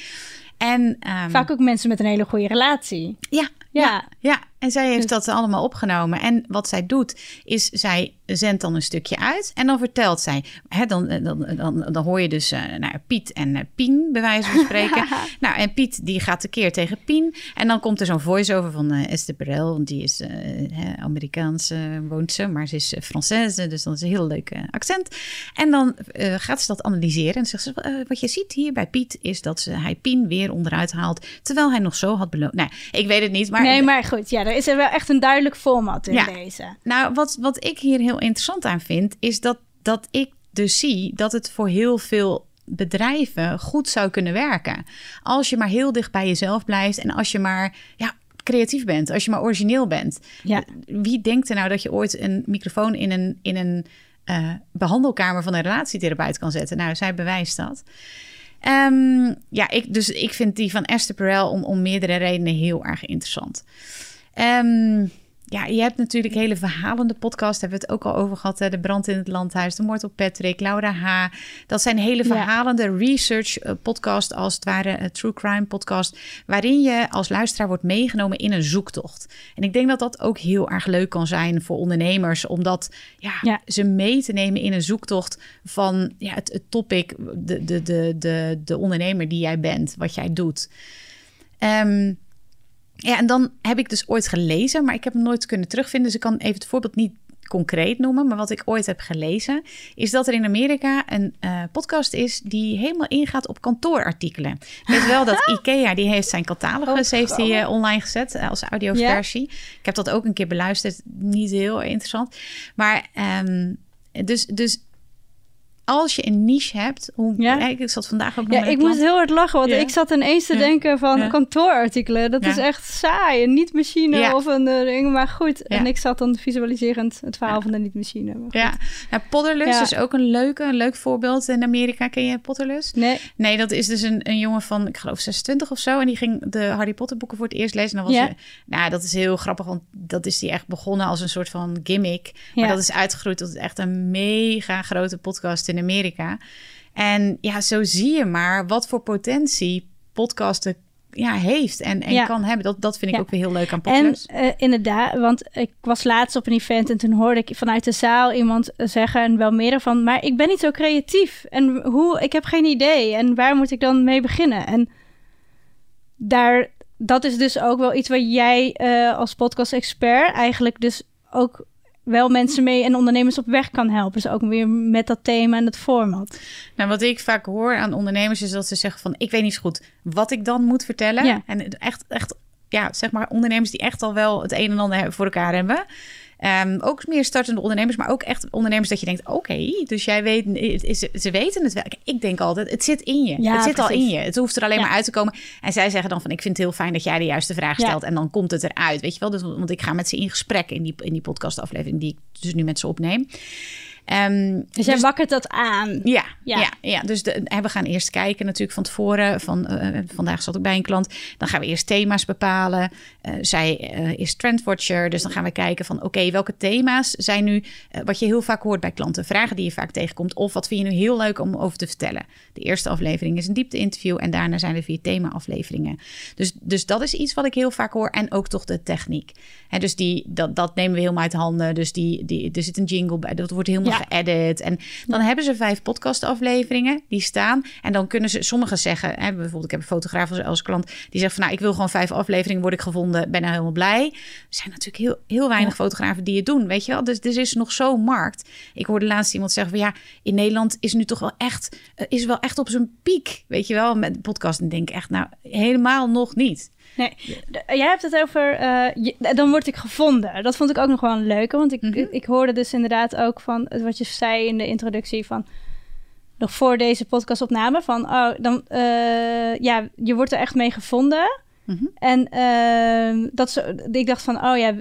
Speaker 2: En,
Speaker 3: um, Vaak ook mensen met een hele goede relatie.
Speaker 2: Ja, ja. ja, ja. En zij heeft dus... dat allemaal opgenomen. En wat zij doet, is zij zendt dan een stukje uit. En dan vertelt zij. Hè, dan, dan, dan, dan hoor je dus uh, nou, Piet en uh, Pien, bij wijze van spreken. (laughs) nou, en Piet die gaat tekeer tegen Pien. En dan komt er zo'n voice-over van uh, Esther Perel. Want die is Amerikaans, woont ze. Maar ze is Française, dus dat is een heel leuk accent. En dan gaat ze dat analyseren. En zegt ze, wat je ziet hier bij Piet... is dat ze, hij Pien weer onderuit haalt... terwijl hij nog zo had beloofd. Nou, ik weet het niet, maar...
Speaker 3: Nee, maar goed, ja, er is er wel echt een duidelijk format in
Speaker 2: ja.
Speaker 3: deze.
Speaker 2: Nou, wat, wat ik hier heel interessant aan vind, is dat, dat ik dus zie dat het voor heel veel bedrijven goed zou kunnen werken. Als je maar heel dicht bij jezelf blijft en als je maar ja, creatief bent, als je maar origineel bent.
Speaker 3: Ja.
Speaker 2: Wie denkt er nou dat je ooit een microfoon in een, in een uh, behandelkamer van een relatietherapeut kan zetten? Nou, zij bewijst dat. Um, ja, ik, dus ik vind die van Esther Perel om, om meerdere redenen heel erg interessant. Um, ja, je hebt natuurlijk hele verhalende podcast. Hebben we het ook al over gehad. Hè? De brand in het landhuis, de moord op Patrick, Laura H. Dat zijn hele verhalende ja. research uh, podcast, als het ware een true crime podcast, waarin je als luisteraar wordt meegenomen in een zoektocht. En ik denk dat dat ook heel erg leuk kan zijn voor ondernemers, omdat ja, ja. ze mee te nemen in een zoektocht van ja, het, het topic, de, de, de, de, de ondernemer die jij bent, wat jij doet. Um, ja, en dan heb ik dus ooit gelezen, maar ik heb hem nooit kunnen terugvinden. Dus ik kan even het voorbeeld niet concreet noemen. Maar wat ik ooit heb gelezen, is dat er in Amerika een uh, podcast is die helemaal ingaat op kantoorartikelen. Weet wel dat (laughs) IKEA, die heeft zijn catalogus, oh, heeft hij uh, online gezet uh, als audioversie. Yeah. Ik heb dat ook een keer beluisterd. Niet heel interessant. Maar um, dus, dus als je een niche hebt, hoe, ja. ik zat vandaag ook nog
Speaker 3: Ja, ik moest heel hard lachen, want ja. ik zat ineens te ja. denken van kantoorartikelen. Dat is echt saai, een niet-machine of een ding, maar goed. En ik zat dan visualiserend het verhaal van de niet-machine.
Speaker 2: Ja, nou, Potterlus is ook een leuke, een leuk voorbeeld in Amerika. Ken je Potterlus?
Speaker 3: Nee.
Speaker 2: Nee, dat is dus een, een jongen van, ik geloof 26 of zo. En die ging de Harry Potter boeken voor het eerst lezen. En dan was ja. nou, dat is heel grappig, want dat is die echt begonnen als een soort van gimmick. Maar dat is uitgegroeid tot echt een mega grote podcast in Amerika. En ja, zo zie je maar wat voor potentie podcasten ja, heeft en, en ja. kan hebben. Dat, dat vind ik ja. ook weer heel leuk aan podcasts.
Speaker 3: En uh, inderdaad, want ik was laatst op een event en toen hoorde ik vanuit de zaal iemand zeggen en wel meer van, maar ik ben niet zo creatief en hoe, ik heb geen idee en waar moet ik dan mee beginnen? En daar, dat is dus ook wel iets waar jij uh, als podcast-expert eigenlijk dus ook wel mensen mee en ondernemers op weg kan helpen. Dus ook weer met dat thema en het format.
Speaker 2: Nou, wat ik vaak hoor aan ondernemers is dat ze zeggen van... ik weet niet zo goed wat ik dan moet vertellen.
Speaker 3: Ja.
Speaker 2: En echt, echt, ja, zeg maar ondernemers die echt al wel het een en ander voor elkaar hebben... Um, ook meer startende ondernemers, maar ook echt ondernemers dat je denkt: oké, okay, dus jij weet, ze weten het wel. Ik denk altijd: het zit in je.
Speaker 3: Ja,
Speaker 2: het zit
Speaker 3: precies.
Speaker 2: al in je. Het hoeft er alleen ja. maar uit te komen. En zij zeggen dan: van ik vind het heel fijn dat jij de juiste vraag stelt. En dan komt het eruit. Weet je wel? Dus, want ik ga met ze in gesprek in die, in die podcastaflevering die ik dus nu met ze opneem. Um,
Speaker 3: dus jij dus, wakkert dat aan.
Speaker 2: Ja, ja. ja, ja. dus de, we gaan eerst kijken natuurlijk van tevoren. Van, uh, vandaag zat ik bij een klant. Dan gaan we eerst thema's bepalen. Uh, zij uh, is trendwatcher. Dus dan gaan we kijken van oké, okay, welke thema's zijn nu... wat je heel vaak hoort bij klanten. Vragen die je vaak tegenkomt. Of wat vind je nu heel leuk om over te vertellen. De eerste aflevering is een diepte-interview. En daarna zijn er vier thema-afleveringen. Dus, dus dat is iets wat ik heel vaak hoor. En ook toch de techniek. En dus die, dat, dat nemen we helemaal uit handen. Dus die, die, er zit een jingle bij. Dat wordt helemaal geëdit. En dan hebben ze vijf podcastafleveringen die staan. En dan kunnen ze, sommigen zeggen, hè, bijvoorbeeld ik heb een fotograaf als, als klant, die zegt van nou, ik wil gewoon vijf afleveringen, word ik gevonden, ben nou helemaal blij. Er zijn natuurlijk heel, heel weinig fotografen die het doen, weet je wel. Dus er is nog zo'n markt. Ik hoorde laatst iemand zeggen van ja, in Nederland is nu toch wel echt, eh, is wel echt op zijn piek, weet je wel, met podcast. En denk echt, nou, helemaal nog niet.
Speaker 3: Nee, jij hebt het over, eh, je- dan word ik gevonden. Dat vond ik ook nog wel een leuke, want ik,
Speaker 2: Mhm.
Speaker 3: ik hoorde dus inderdaad ook van wat je zei in de introductie van nog voor deze podcastopname van oh dan eh, ja je wordt er echt mee gevonden
Speaker 2: Mhm.
Speaker 3: en ehm, dat ik dacht van oh ja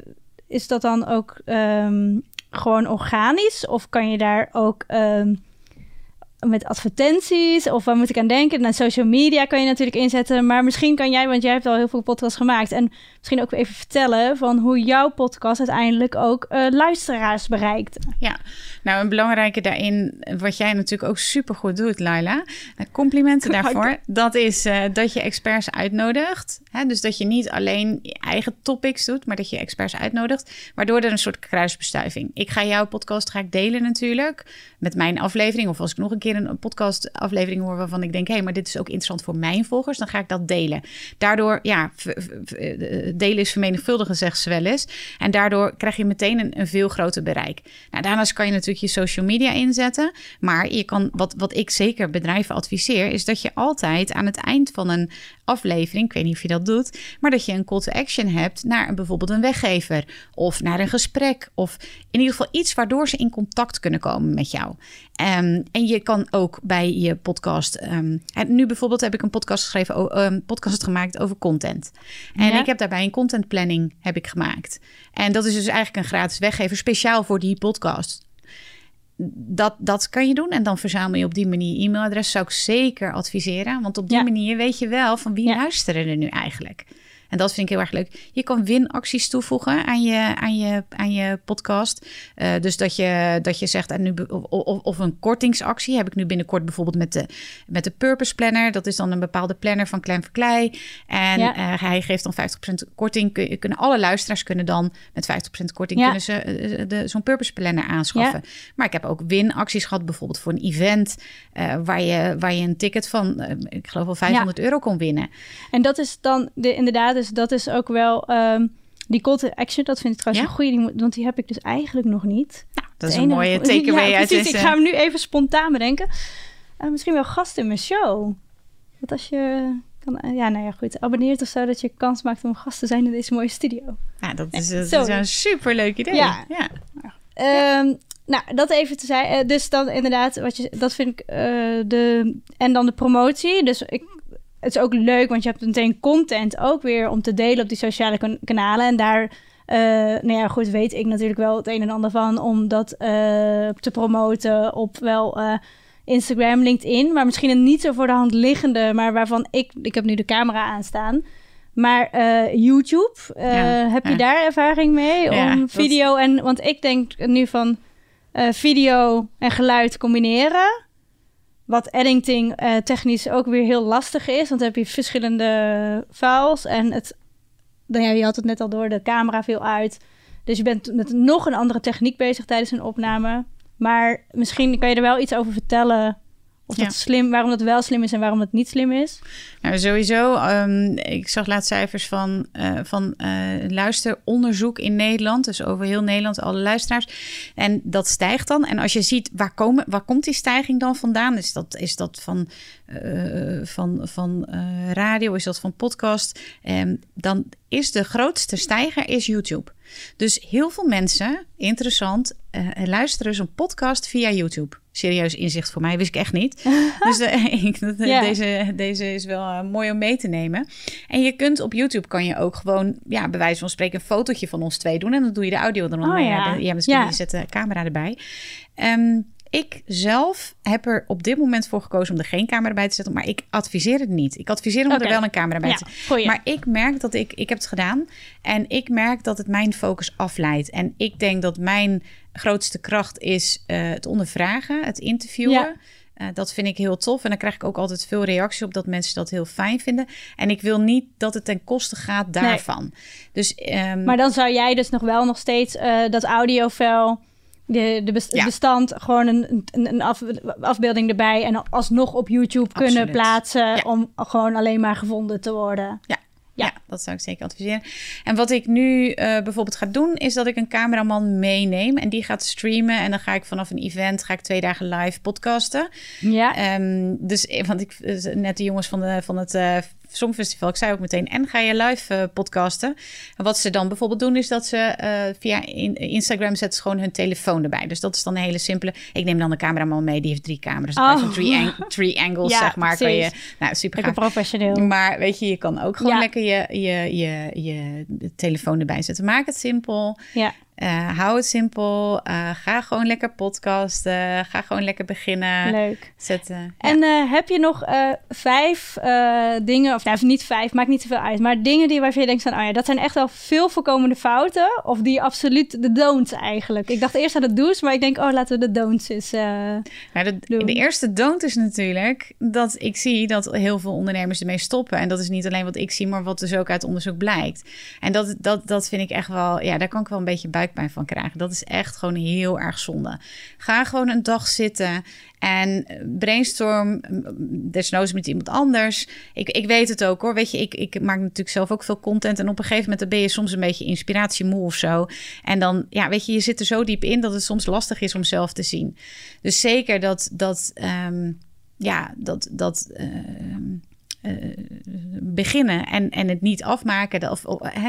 Speaker 3: is dat dan ook ehm, gewoon organisch of kan je daar ook ehm, met advertenties of waar moet ik aan denken? Nou, social media kan je natuurlijk inzetten, maar misschien kan jij, want jij hebt al heel veel podcasts gemaakt en misschien ook even vertellen van hoe jouw podcast uiteindelijk ook eh, luisteraars bereikt.
Speaker 2: Ja, nou een belangrijke daarin, wat jij natuurlijk ook supergoed doet, Laila. eh, Complimenten (laughs) daarvoor. Dat is eh, dat je experts uitnodigt. Hè? Dus dat je niet alleen je eigen topics doet, maar dat je experts uitnodigt. Waardoor er een soort kruisbestuiving. Ik ga jouw podcast ga ik delen natuurlijk met mijn aflevering. Of als ik nog een keer een podcast aflevering hoor waarvan ik denk, hé, hey, maar dit is ook interessant voor mijn volgers, dan ga ik dat delen. Daardoor, ja, eh, delen is vermenigvuldigen, zegt ze wel eens. En daardoor krijg je meteen een, een veel groter bereik. Nou, daarnaast kan je natuurlijk je social media inzetten. Maar je kan, wat, wat ik zeker bedrijven adviseer, is dat je altijd aan het eind van een aflevering, ik weet niet of je dat doet, maar dat je een call to action hebt naar een, bijvoorbeeld een weggever of naar een gesprek of in ieder geval iets waardoor ze in contact kunnen komen met jou. Ehm, en je kan ook bij je podcast. ehm, en nu bijvoorbeeld heb ik een podcast geschreven, een podcast gemaakt over content. En
Speaker 3: Ja.
Speaker 2: ik heb daarbij een content planning heb ik gemaakt. En dat is dus eigenlijk een gratis weggever, speciaal voor die podcast. Dat, dat kan je doen en dan verzamel je op die manier e-mailadres. Zou ik zeker adviseren, want op die
Speaker 3: Ja.
Speaker 2: manier weet je wel van wie
Speaker 3: Ja.
Speaker 2: luisteren er nu eigenlijk. En dat vind ik heel erg leuk. Je kan winacties toevoegen aan je, aan je, aan je podcast. Eh, dus dat je, dat je zegt, en nu, of, of, een kortingsactie heb ik nu binnenkort bijvoorbeeld met de, met de Purpose Planner. Dat is dan een bepaalde planner van Klein voor Klei. En
Speaker 3: Ja.
Speaker 2: eh, hij geeft dan 50% korting. Kun, kunnen alle luisteraars kunnen dan met 50% korting
Speaker 3: Ja.
Speaker 2: kunnen ze eh, de, zo'n Purpose Planner aanschaffen. Maar ik heb ook winacties gehad, bijvoorbeeld voor een event waar, je, waar je een ticket van, ik geloof wel 500 euro kon winnen.
Speaker 3: En dat is dan de, inderdaad, dus dat is ook wel ehm, die call to action. Dat vind ik trouwens
Speaker 2: Ja?
Speaker 3: een goede, want die heb ik dus eigenlijk nog niet.
Speaker 2: Dat is een mooie (laughs) takeaway
Speaker 3: ja,
Speaker 2: uit
Speaker 3: precies. Ik ga hem nu even spontaan bedenken. Eh, misschien wel gast in mijn show. Dat als je kan, eh, ja, nou ja, goed. Abonneert of zo, dat je kans maakt om gast te zijn in deze mooie studio.
Speaker 2: Ja, dat is, dat is een superleuk idee.
Speaker 3: Ja.
Speaker 2: ja.
Speaker 3: Ehm, nou, dat even te zeggen. dus dan inderdaad, wat je, dat vind ik eh, de. En dan de promotie. Dus ik, het is ook leuk, want je hebt meteen content ook weer om te delen op die sociale kan- kanalen. En daar, eh, nou ja, goed, weet ik natuurlijk wel het een en ander van om dat eh, te promoten op wel. eh, Instagram, LinkedIn, maar misschien een niet zo voor de hand liggende, maar waarvan ik, ik heb nu de camera aanstaan, maar YouTube,
Speaker 2: Ja,
Speaker 3: heb je daar ervaring mee
Speaker 2: Ja,
Speaker 3: om
Speaker 2: dat-
Speaker 3: video en, want ik denk nu van video en geluid combineren, wat editing eh, technisch ook weer heel lastig is, want dan heb je verschillende files en het, nou ja, je had het net al door, de camera viel uit, dus je bent met nog een andere techniek bezig tijdens een opname. Maar misschien kan je er wel iets over vertellen. Of
Speaker 2: Ja.
Speaker 3: dat slim, waarom dat wel slim is en waarom het niet slim is.
Speaker 2: Nou, sowieso. ehm, ik zag laatst cijfers van, eh, van eh, luisteronderzoek in Nederland. Dus over heel Nederland, alle luisteraars. En dat stijgt dan. En als je ziet, waar, komen, waar komt die stijging dan vandaan? Is dat, is dat van, eh, van, van radio? Is dat van podcast? Ehm, dan is de grootste stijger is YouTube. Dus heel veel mensen, interessant, eh, luisteren zo'n podcast via YouTube. Serieus inzicht voor mij, wist ik echt niet. (laughs) dus de, (laughs) ik, dat- deze, deze is wel eh, mooi om mee te nemen. En je kunt op YouTube kan je ook gewoon, ja, bij wijze van spreken, een fotootje van ons twee doen. En dan doe je de audio er nog
Speaker 3: Oh,
Speaker 2: mee.
Speaker 3: ja.
Speaker 2: Ja, misschien
Speaker 3: Ja.
Speaker 2: je zet de camera erbij. Ehm, ik zelf heb er op dit moment voor gekozen om er geen camera bij te zetten. Maar ik adviseer het niet. Ik adviseer om er wel een camera bij
Speaker 3: Ja,
Speaker 2: te zetten. Maar ik merk dat ik, ik heb het gedaan. En ik merk dat het mijn focus afleidt. En ik denk dat mijn grootste kracht is eh, het ondervragen, het interviewen.
Speaker 3: Ja.
Speaker 2: Eh, dat vind ik heel tof. En dan krijg ik ook altijd veel reacties op dat mensen dat heel fijn vinden. En ik wil niet dat het ten koste gaat daarvan. Dus, ehm,
Speaker 3: Maar dan zou jij dus nog wel nog steeds eh, dat audiofile de, de
Speaker 2: Ja.
Speaker 3: bestand gewoon een, een, een af- afbeelding erbij en alsnog op YouTube kunnen plaatsen
Speaker 2: Ja.
Speaker 3: om gewoon alleen maar gevonden te worden.
Speaker 2: Ja.
Speaker 3: Ja.
Speaker 2: Ja. dat zou ik zeker adviseren. En wat ik nu eh, bijvoorbeeld ga doen, is dat ik een cameraman meeneem en die gaat streamen. En dan ga ik vanaf een event, ga ik twee dagen live podcasten.
Speaker 3: Ja,
Speaker 2: Ehm, dus, eh, want ik, eh, net de jongens van, de, van het Songfestival, ik zei ook meteen, en ga je live eh, podcasten? En wat ze dan bijvoorbeeld doen, is dat ze eh, via in- Instagram zetten ze gewoon hun telefoon erbij. Dus dat is dan een hele simpele. Ik neem dan de cameraman mee, die heeft drie camera's.
Speaker 3: Oh.
Speaker 2: Van three, ang- angles,
Speaker 3: Ja,
Speaker 2: zeg maar. Kan je, nou, super gaaf.
Speaker 3: professioneel.
Speaker 2: Maar weet je, je kan ook gewoon
Speaker 3: Ja.
Speaker 2: lekker je, je, je, je telefoon erbij zetten. Maak het simpel.
Speaker 3: Ja.
Speaker 2: Eh, hou het simpel. Eh, ga gewoon lekker podcasten. Ga gewoon lekker beginnen.
Speaker 3: Leuk.
Speaker 2: Zetten.
Speaker 3: En eh, heb je nog vijf dingen, of nou, niet vijf, maakt niet zoveel uit, maar dingen die waarvan je denkt van, oh ja, dat zijn echt wel veel voorkomende fouten, of die absoluut de don'ts eigenlijk. Ik dacht eerst aan de do's, maar ik denk, oh, laten we de don'ts eens.
Speaker 2: Nou, de,
Speaker 3: doen.
Speaker 2: de eerste don't is natuurlijk dat ik zie dat heel veel ondernemers ermee stoppen. En dat is niet alleen wat ik zie, maar wat dus ook uit onderzoek blijkt. En dat, dat, dat vind ik echt wel, ja, daar kan ik wel een beetje buikpijn van krijgen. Dat is echt gewoon heel erg zonde. Ga gewoon een dag zitten en brainstorm, desnoods met iemand anders. Ik, ik weet het ook hoor. Weet je, ik, ik maak natuurlijk zelf ook veel content. En op een gegeven moment dan ben je soms een beetje inspiratiemoe of zo. En dan, ja, weet je, je zit er zo diep in dat het soms lastig is om zelf te zien. Dus zeker dat, dat ehm, ja, dat, dat ehm, eh, beginnen en, en het niet afmaken of,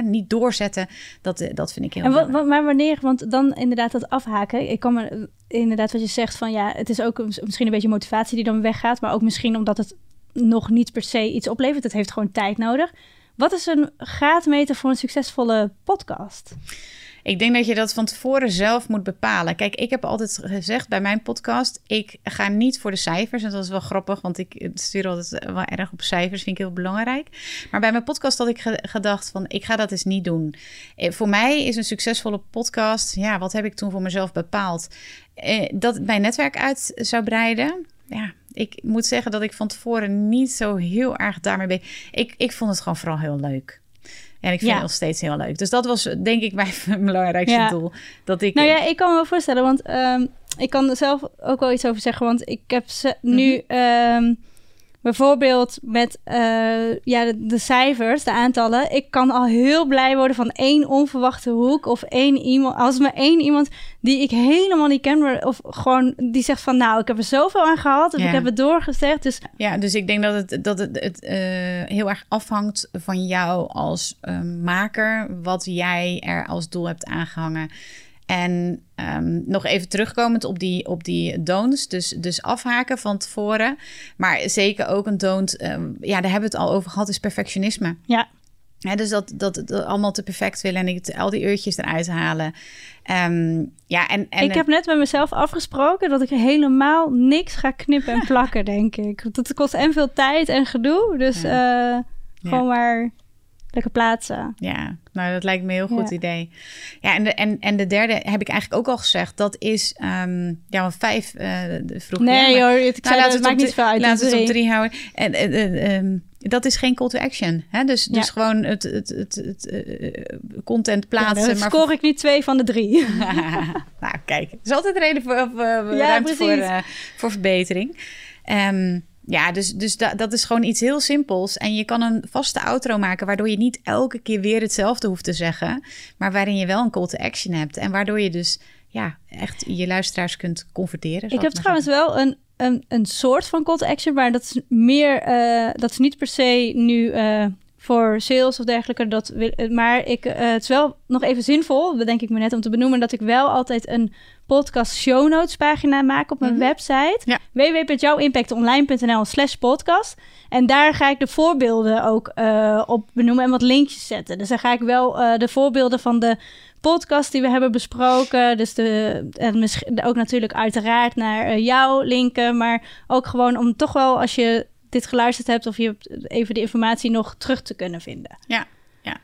Speaker 2: niet doorzetten, dat, eh, dat vind ik heel
Speaker 3: En wat,
Speaker 2: belangrijk.
Speaker 3: wat- maar wanneer, want dan inderdaad dat afhaken. Ik kan me inderdaad wat je zegt van ja, het is ook misschien een beetje motivatie die dan weggaat, maar ook misschien omdat het nog niet per se iets oplevert. Het heeft gewoon tijd nodig. Wat is een graadmeter voor een succesvolle podcast?
Speaker 2: Ik denk dat je dat van tevoren zelf moet bepalen. Kijk, ik heb altijd gezegd bij mijn podcast: ik ga niet voor de cijfers. En dat is wel grappig, want ik stuur altijd wel erg op cijfers. Vind ik heel belangrijk. Maar bij mijn podcast had ik ge- gedacht: van ik ga dat eens niet doen. Eh, Voor mij is een succesvolle podcast. Ja, wat heb ik toen voor mezelf bepaald? Eh, dat mijn netwerk uit zou breiden. Ja, ik moet zeggen dat ik van tevoren niet zo heel erg daarmee ben. Ik, ik vond het gewoon vooral heel leuk. En ik vind
Speaker 3: Ja.
Speaker 2: het nog steeds heel leuk. Dus dat was denk ik (laughs) mijn belangrijkste
Speaker 3: Ja.
Speaker 2: doel. Dat ik.
Speaker 3: Nou ja, ik kan me wel voorstellen, want ehm, ik kan er zelf ook wel iets over zeggen. Want ik heb ze nu ehm, bijvoorbeeld met eh, ja, de, de cijfers, de aantallen. Ik kan al heel blij worden van één onverwachte hoek of één iemand. Als maar één iemand die ik helemaal niet ken, maar of gewoon die zegt van nou, ik heb er zoveel aan gehad. Of
Speaker 2: Ja.
Speaker 3: ik heb het doorgezegd. Dus
Speaker 2: Ja, dus ik denk dat het, dat het, het eh, heel erg afhangt van jou als eh, maker, wat jij er als doel hebt aangehangen. En ehm, nog even terugkomend op die, op die don'ts, dus, dus afhaken van tevoren. Maar zeker ook een don't, ehm, ja, daar hebben we het al over gehad, is perfectionisme.
Speaker 3: ja,
Speaker 2: dus dat, dat het allemaal te perfect willen en ik, al die uurtjes eruit halen. Ehm, ja, en, en
Speaker 3: ik heb net met mezelf afgesproken dat ik helemaal niks ga knippen en plakken, (laughs) denk ik. Dat kost en veel tijd en gedoe. Dus eh, gewoon maar lekker plaatsen.
Speaker 2: Ja, nou dat lijkt me een heel goed
Speaker 3: Ja.
Speaker 2: idee. Ja, en de, en, en de derde heb ik eigenlijk ook al gezegd. Dat is, ehm, ja, want vijf uh, vroeg
Speaker 3: Nee
Speaker 2: maar-
Speaker 3: hoor, ik
Speaker 2: Nou,
Speaker 3: zei
Speaker 2: laten
Speaker 3: het maakt niet veel uit.
Speaker 2: Laten we het op
Speaker 3: drie.
Speaker 2: houden. En eh, eh, ehm, dat is geen call to action. Hè? Dus, dus
Speaker 3: Ja.
Speaker 2: gewoon het, het, het, het, content
Speaker 3: Ja,
Speaker 2: plaatsen.
Speaker 3: dan
Speaker 2: maar
Speaker 3: scoor ik nu twee van de drie. (laughs) (laughs)
Speaker 2: nou, kijk, er is altijd reden voor,
Speaker 3: Ja,
Speaker 2: ruimte voor,
Speaker 3: precies.
Speaker 2: eh, voor verbetering. Ehm, ja, dus, dus da- dat is gewoon iets heel simpels. En je kan een vaste outro maken, waardoor je niet elke keer weer hetzelfde hoeft te zeggen. Maar waarin je wel een call to action hebt. En waardoor je dus ja, echt je luisteraars kunt converteren.
Speaker 3: Ik heb trouwens wel een, een, een soort van call to action, maar dat is meer, eh, dat is niet per se nu eh, voor sales of dergelijke. Dat wil, maar ik, eh, het is wel nog even zinvol, bedenk ik me net om te benoemen, dat ik wel altijd een podcast show notes pagina maak op mijn
Speaker 2: Mhm.
Speaker 3: website.
Speaker 2: Ja.
Speaker 3: www.jouwimpactonline.nl slash podcast. En daar ga ik de voorbeelden ook eh, op benoemen en wat linkjes zetten. Dus daar ga ik wel eh, de voorbeelden van de podcast die we hebben besproken. Dus de, en misschien ook natuurlijk uiteraard naar jou linken. Maar ook gewoon om toch wel als je dit geluisterd hebt of je hebt even de informatie nog terug te kunnen vinden.
Speaker 2: Ja, ja.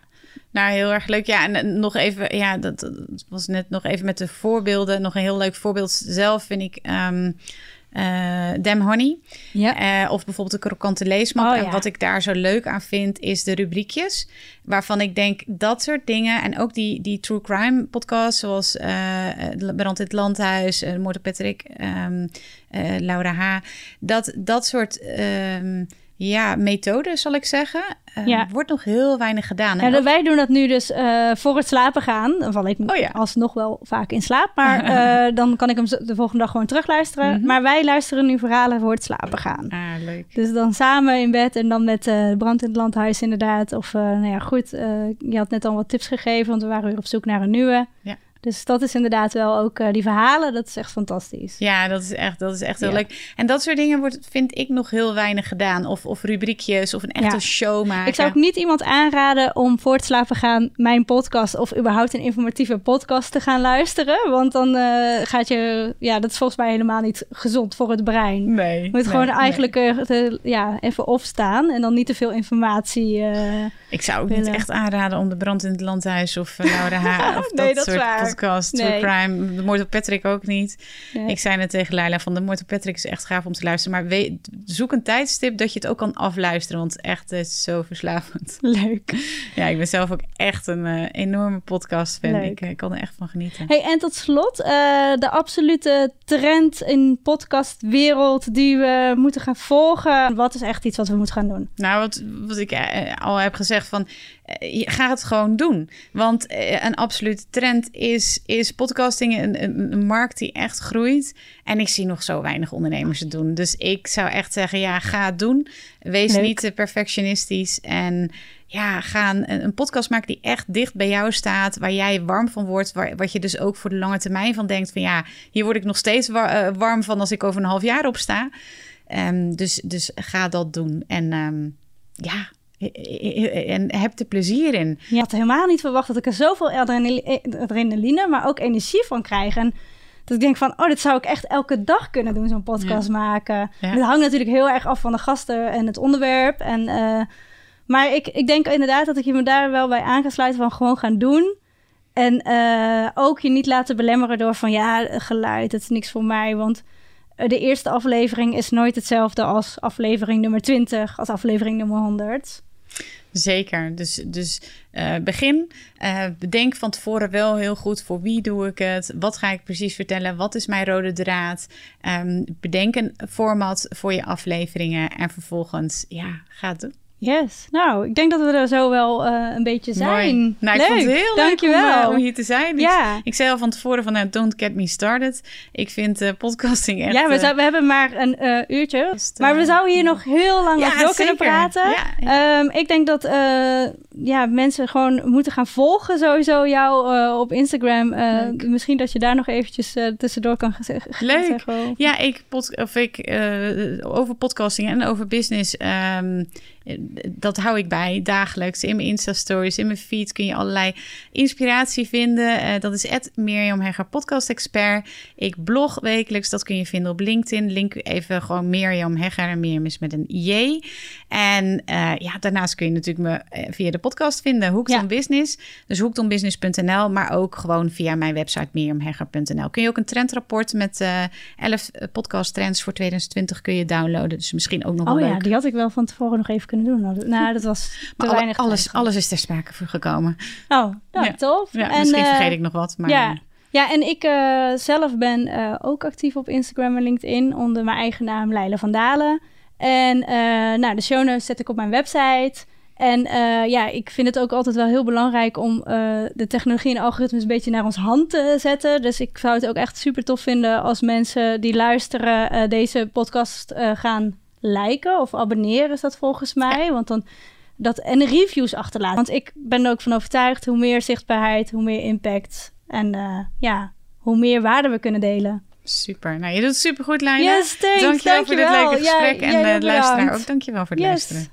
Speaker 2: Nou, heel erg leuk. Ja, en, en nog even, ja, dat, dat was net nog even met de voorbeelden. Nog een heel leuk voorbeeld zelf vind ik. ehm, uh, Dem Honey.
Speaker 3: Ja.
Speaker 2: Uh, of bijvoorbeeld de krokante leesmap.
Speaker 3: Oh,
Speaker 2: en
Speaker 3: ja.
Speaker 2: wat ik daar zo leuk aan vind, is de rubriekjes. Waarvan ik denk, dat soort dingen... en ook die, die true crime podcasts... zoals uh, Brand in het Landhuis... Moord op Patrick, um, Laura H. Dat, dat soort... Um, ja, methode zal ik zeggen. Uh,
Speaker 3: ja.
Speaker 2: Wordt nog heel weinig gedaan.
Speaker 3: Ja, ook... Wij doen dat nu dus uh, voor het slapen gaan. Dan val ik
Speaker 2: oh, ja.
Speaker 3: alsnog wel vaak in slaap. Maar (laughs) dan kan ik hem de volgende dag gewoon terugluisteren. Mm -hmm. Maar wij luisteren nu verhalen voor het slapen gaan.
Speaker 2: Ah, leuk.
Speaker 3: Dus dan samen in bed en dan met Brand in het Landhuis inderdaad. Of nou ja, goed, je had net al wat tips gegeven, want we waren weer op zoek naar een nieuwe.
Speaker 2: Ja.
Speaker 3: Dus dat is inderdaad wel ook uh, die verhalen, dat is echt fantastisch.
Speaker 2: Ja, dat is echt, dat is echt heel ja. leuk. En dat soort dingen wordt, vind ik nog heel weinig gedaan. Of, of rubriekjes of een echte ja. show maken.
Speaker 3: Ik zou ook niet iemand aanraden om voor het slapen gaan mijn podcast of überhaupt een informatieve podcast te gaan luisteren. Want dan uh, gaat je, ja, dat is volgens mij helemaal niet gezond voor het brein.
Speaker 2: Nee.
Speaker 3: Je moet
Speaker 2: nee,
Speaker 3: gewoon eigenlijk
Speaker 2: nee.
Speaker 3: uh, te, ja, even opstaan en dan niet te veel informatie.
Speaker 2: ik zou ook willen. niet echt aanraden om de brand in het landhuis of Laura H. (laughs) of
Speaker 3: nee,
Speaker 2: dat,
Speaker 3: dat
Speaker 2: soort
Speaker 3: waar.
Speaker 2: Podcast,
Speaker 3: nee.
Speaker 2: true crime. De moord op Patrick ook niet. Nee. Ik zei net tegen Leila van de moord op Patrick is echt gaaf om te luisteren. Maar weet, zoek een tijdstip dat je het ook kan afluisteren. Want echt, het is zo verslavend.
Speaker 3: Leuk. (laughs)
Speaker 2: Ja, ik ben zelf ook echt een uh, enorme podcast fan. Ik, ik, kan er echt van genieten.
Speaker 3: Hey, en tot slot, uh, de absolute trend in podcastwereld die we moeten gaan volgen. Wat is echt iets wat we moeten gaan doen?
Speaker 2: Nou, wat, wat ik al heb gezegd van ga het gewoon doen. Want uh, een absolute trend is, is podcasting een, een, een, markt die echt groeit. En ik zie nog zo weinig ondernemers het doen. Dus ik zou echt zeggen, ja, ga het doen. Wees
Speaker 3: Leuk.
Speaker 2: niet te perfectionistisch. En ja, ga een, een, podcast maken die echt dicht bij jou staat. Waar jij warm van wordt. Waar, wat je dus ook voor de lange termijn van denkt. Van ja, hier word ik nog steeds war, uh, warm van als ik over een half jaar opsta. Um, dus, dus ga dat doen. En um, ja, en heb er plezier in.
Speaker 3: Je had helemaal niet verwacht dat ik er zoveel adrenaline, maar ook energie van krijg. En dat ik denk van, oh, dit zou ik echt elke dag kunnen doen, zo'n podcast ja. maken.
Speaker 2: Ja.
Speaker 3: Het hangt natuurlijk heel erg af van de gasten en het onderwerp. En, uh, maar ik, ik denk inderdaad dat ik je me daar wel bij aan sluiten van gewoon gaan doen. En uh, ook je niet laten belemmeren door van, ja, geluid, het is niks voor mij, want de eerste aflevering is nooit hetzelfde als aflevering nummer 20, als aflevering nummer 100.
Speaker 2: Zeker. Dus, dus uh, begin. Uh, bedenk van tevoren wel heel goed voor wie doe ik het. Wat ga ik precies vertellen? Wat is mijn rode draad? Um, bedenk een format voor je afleveringen. En vervolgens, ja, ga het doen.
Speaker 3: Yes. Nou, ik denk dat we er zo wel uh, een beetje zijn.
Speaker 2: Mooi. Nou,
Speaker 3: leuk.
Speaker 2: ik vond het heel
Speaker 3: Dankjewel.
Speaker 2: leuk om, om, hier te zijn.
Speaker 3: Ja.
Speaker 2: Ik, ik, zei al van tevoren van, nou, don't get me started. Ik vind uh, podcasting echt...
Speaker 3: Ja, we, zou, we hebben maar een uurtje.
Speaker 2: Just,
Speaker 3: maar we zouden hier nog heel lang
Speaker 2: ja,
Speaker 3: over door kunnen praten.
Speaker 2: Ja.
Speaker 3: Um, ik denk dat ja, mensen gewoon moeten gaan volgen sowieso jou op Instagram. misschien dat je daar nog eventjes tussendoor kan zeggen.
Speaker 2: Leuk.
Speaker 3: Zeggen.
Speaker 2: Ja, ik, pod, of ik over podcasting en over business... Um, dat hou ik bij dagelijks. In mijn Insta-stories, in mijn feed kun je allerlei inspiratie vinden. Uh, dat is Mirjam Hegger, podcast expert. Ik blog wekelijks, dat kun je vinden op LinkedIn. Link even gewoon Mirjam Hegger. En Mirjam is met een J. En uh, ja, daarnaast kun je natuurlijk me via de podcast vinden.
Speaker 3: Ja.
Speaker 2: on Business. Dus hookedonbusiness.nl, maar ook gewoon via mijn website mirjamhegger.nl. Kun je ook een trendrapport met uh, 11 podcast trends voor 2020 kun je downloaden. Dus misschien ook nog
Speaker 3: oh, ja,
Speaker 2: leuk.
Speaker 3: die had ik wel van tevoren nog even kunnen doen. Nou, dat was (laughs) te
Speaker 2: maar
Speaker 3: weinig.
Speaker 2: Alles, alles is ter sprake voor gekomen.
Speaker 3: Oh, nou,
Speaker 2: ja.
Speaker 3: tof.
Speaker 2: Ja,
Speaker 3: en,
Speaker 2: misschien
Speaker 3: uh,
Speaker 2: vergeet ik nog wat, maar...
Speaker 3: Ja, ja en ik uh, zelf ben uh, ook actief op Instagram en LinkedIn onder mijn eigen naam Leila van Dalen. En uh, nou, de show notes zet ik op mijn website. En ja, ik vind het ook altijd wel heel belangrijk om de technologie en algoritmes een beetje naar ons hand te zetten. Dus ik zou het ook echt super tof vinden als mensen die luisteren deze podcast gaan liken of abonneren, is dat volgens mij. Want dan dat en reviews achterlaten. Want ik ben er ook van overtuigd hoe meer zichtbaarheid, hoe meer impact en ja, hoe meer waarde we kunnen delen.
Speaker 2: Super. Nou, je doet het super goed, Leila.
Speaker 3: Yes, thanks.
Speaker 2: Dankjewel,
Speaker 3: dankjewel
Speaker 2: voor dit leuke gesprek.
Speaker 3: ja,
Speaker 2: en de luisteraar
Speaker 3: bedankt.
Speaker 2: ook. Dankjewel voor het
Speaker 3: yes,
Speaker 2: luisteren.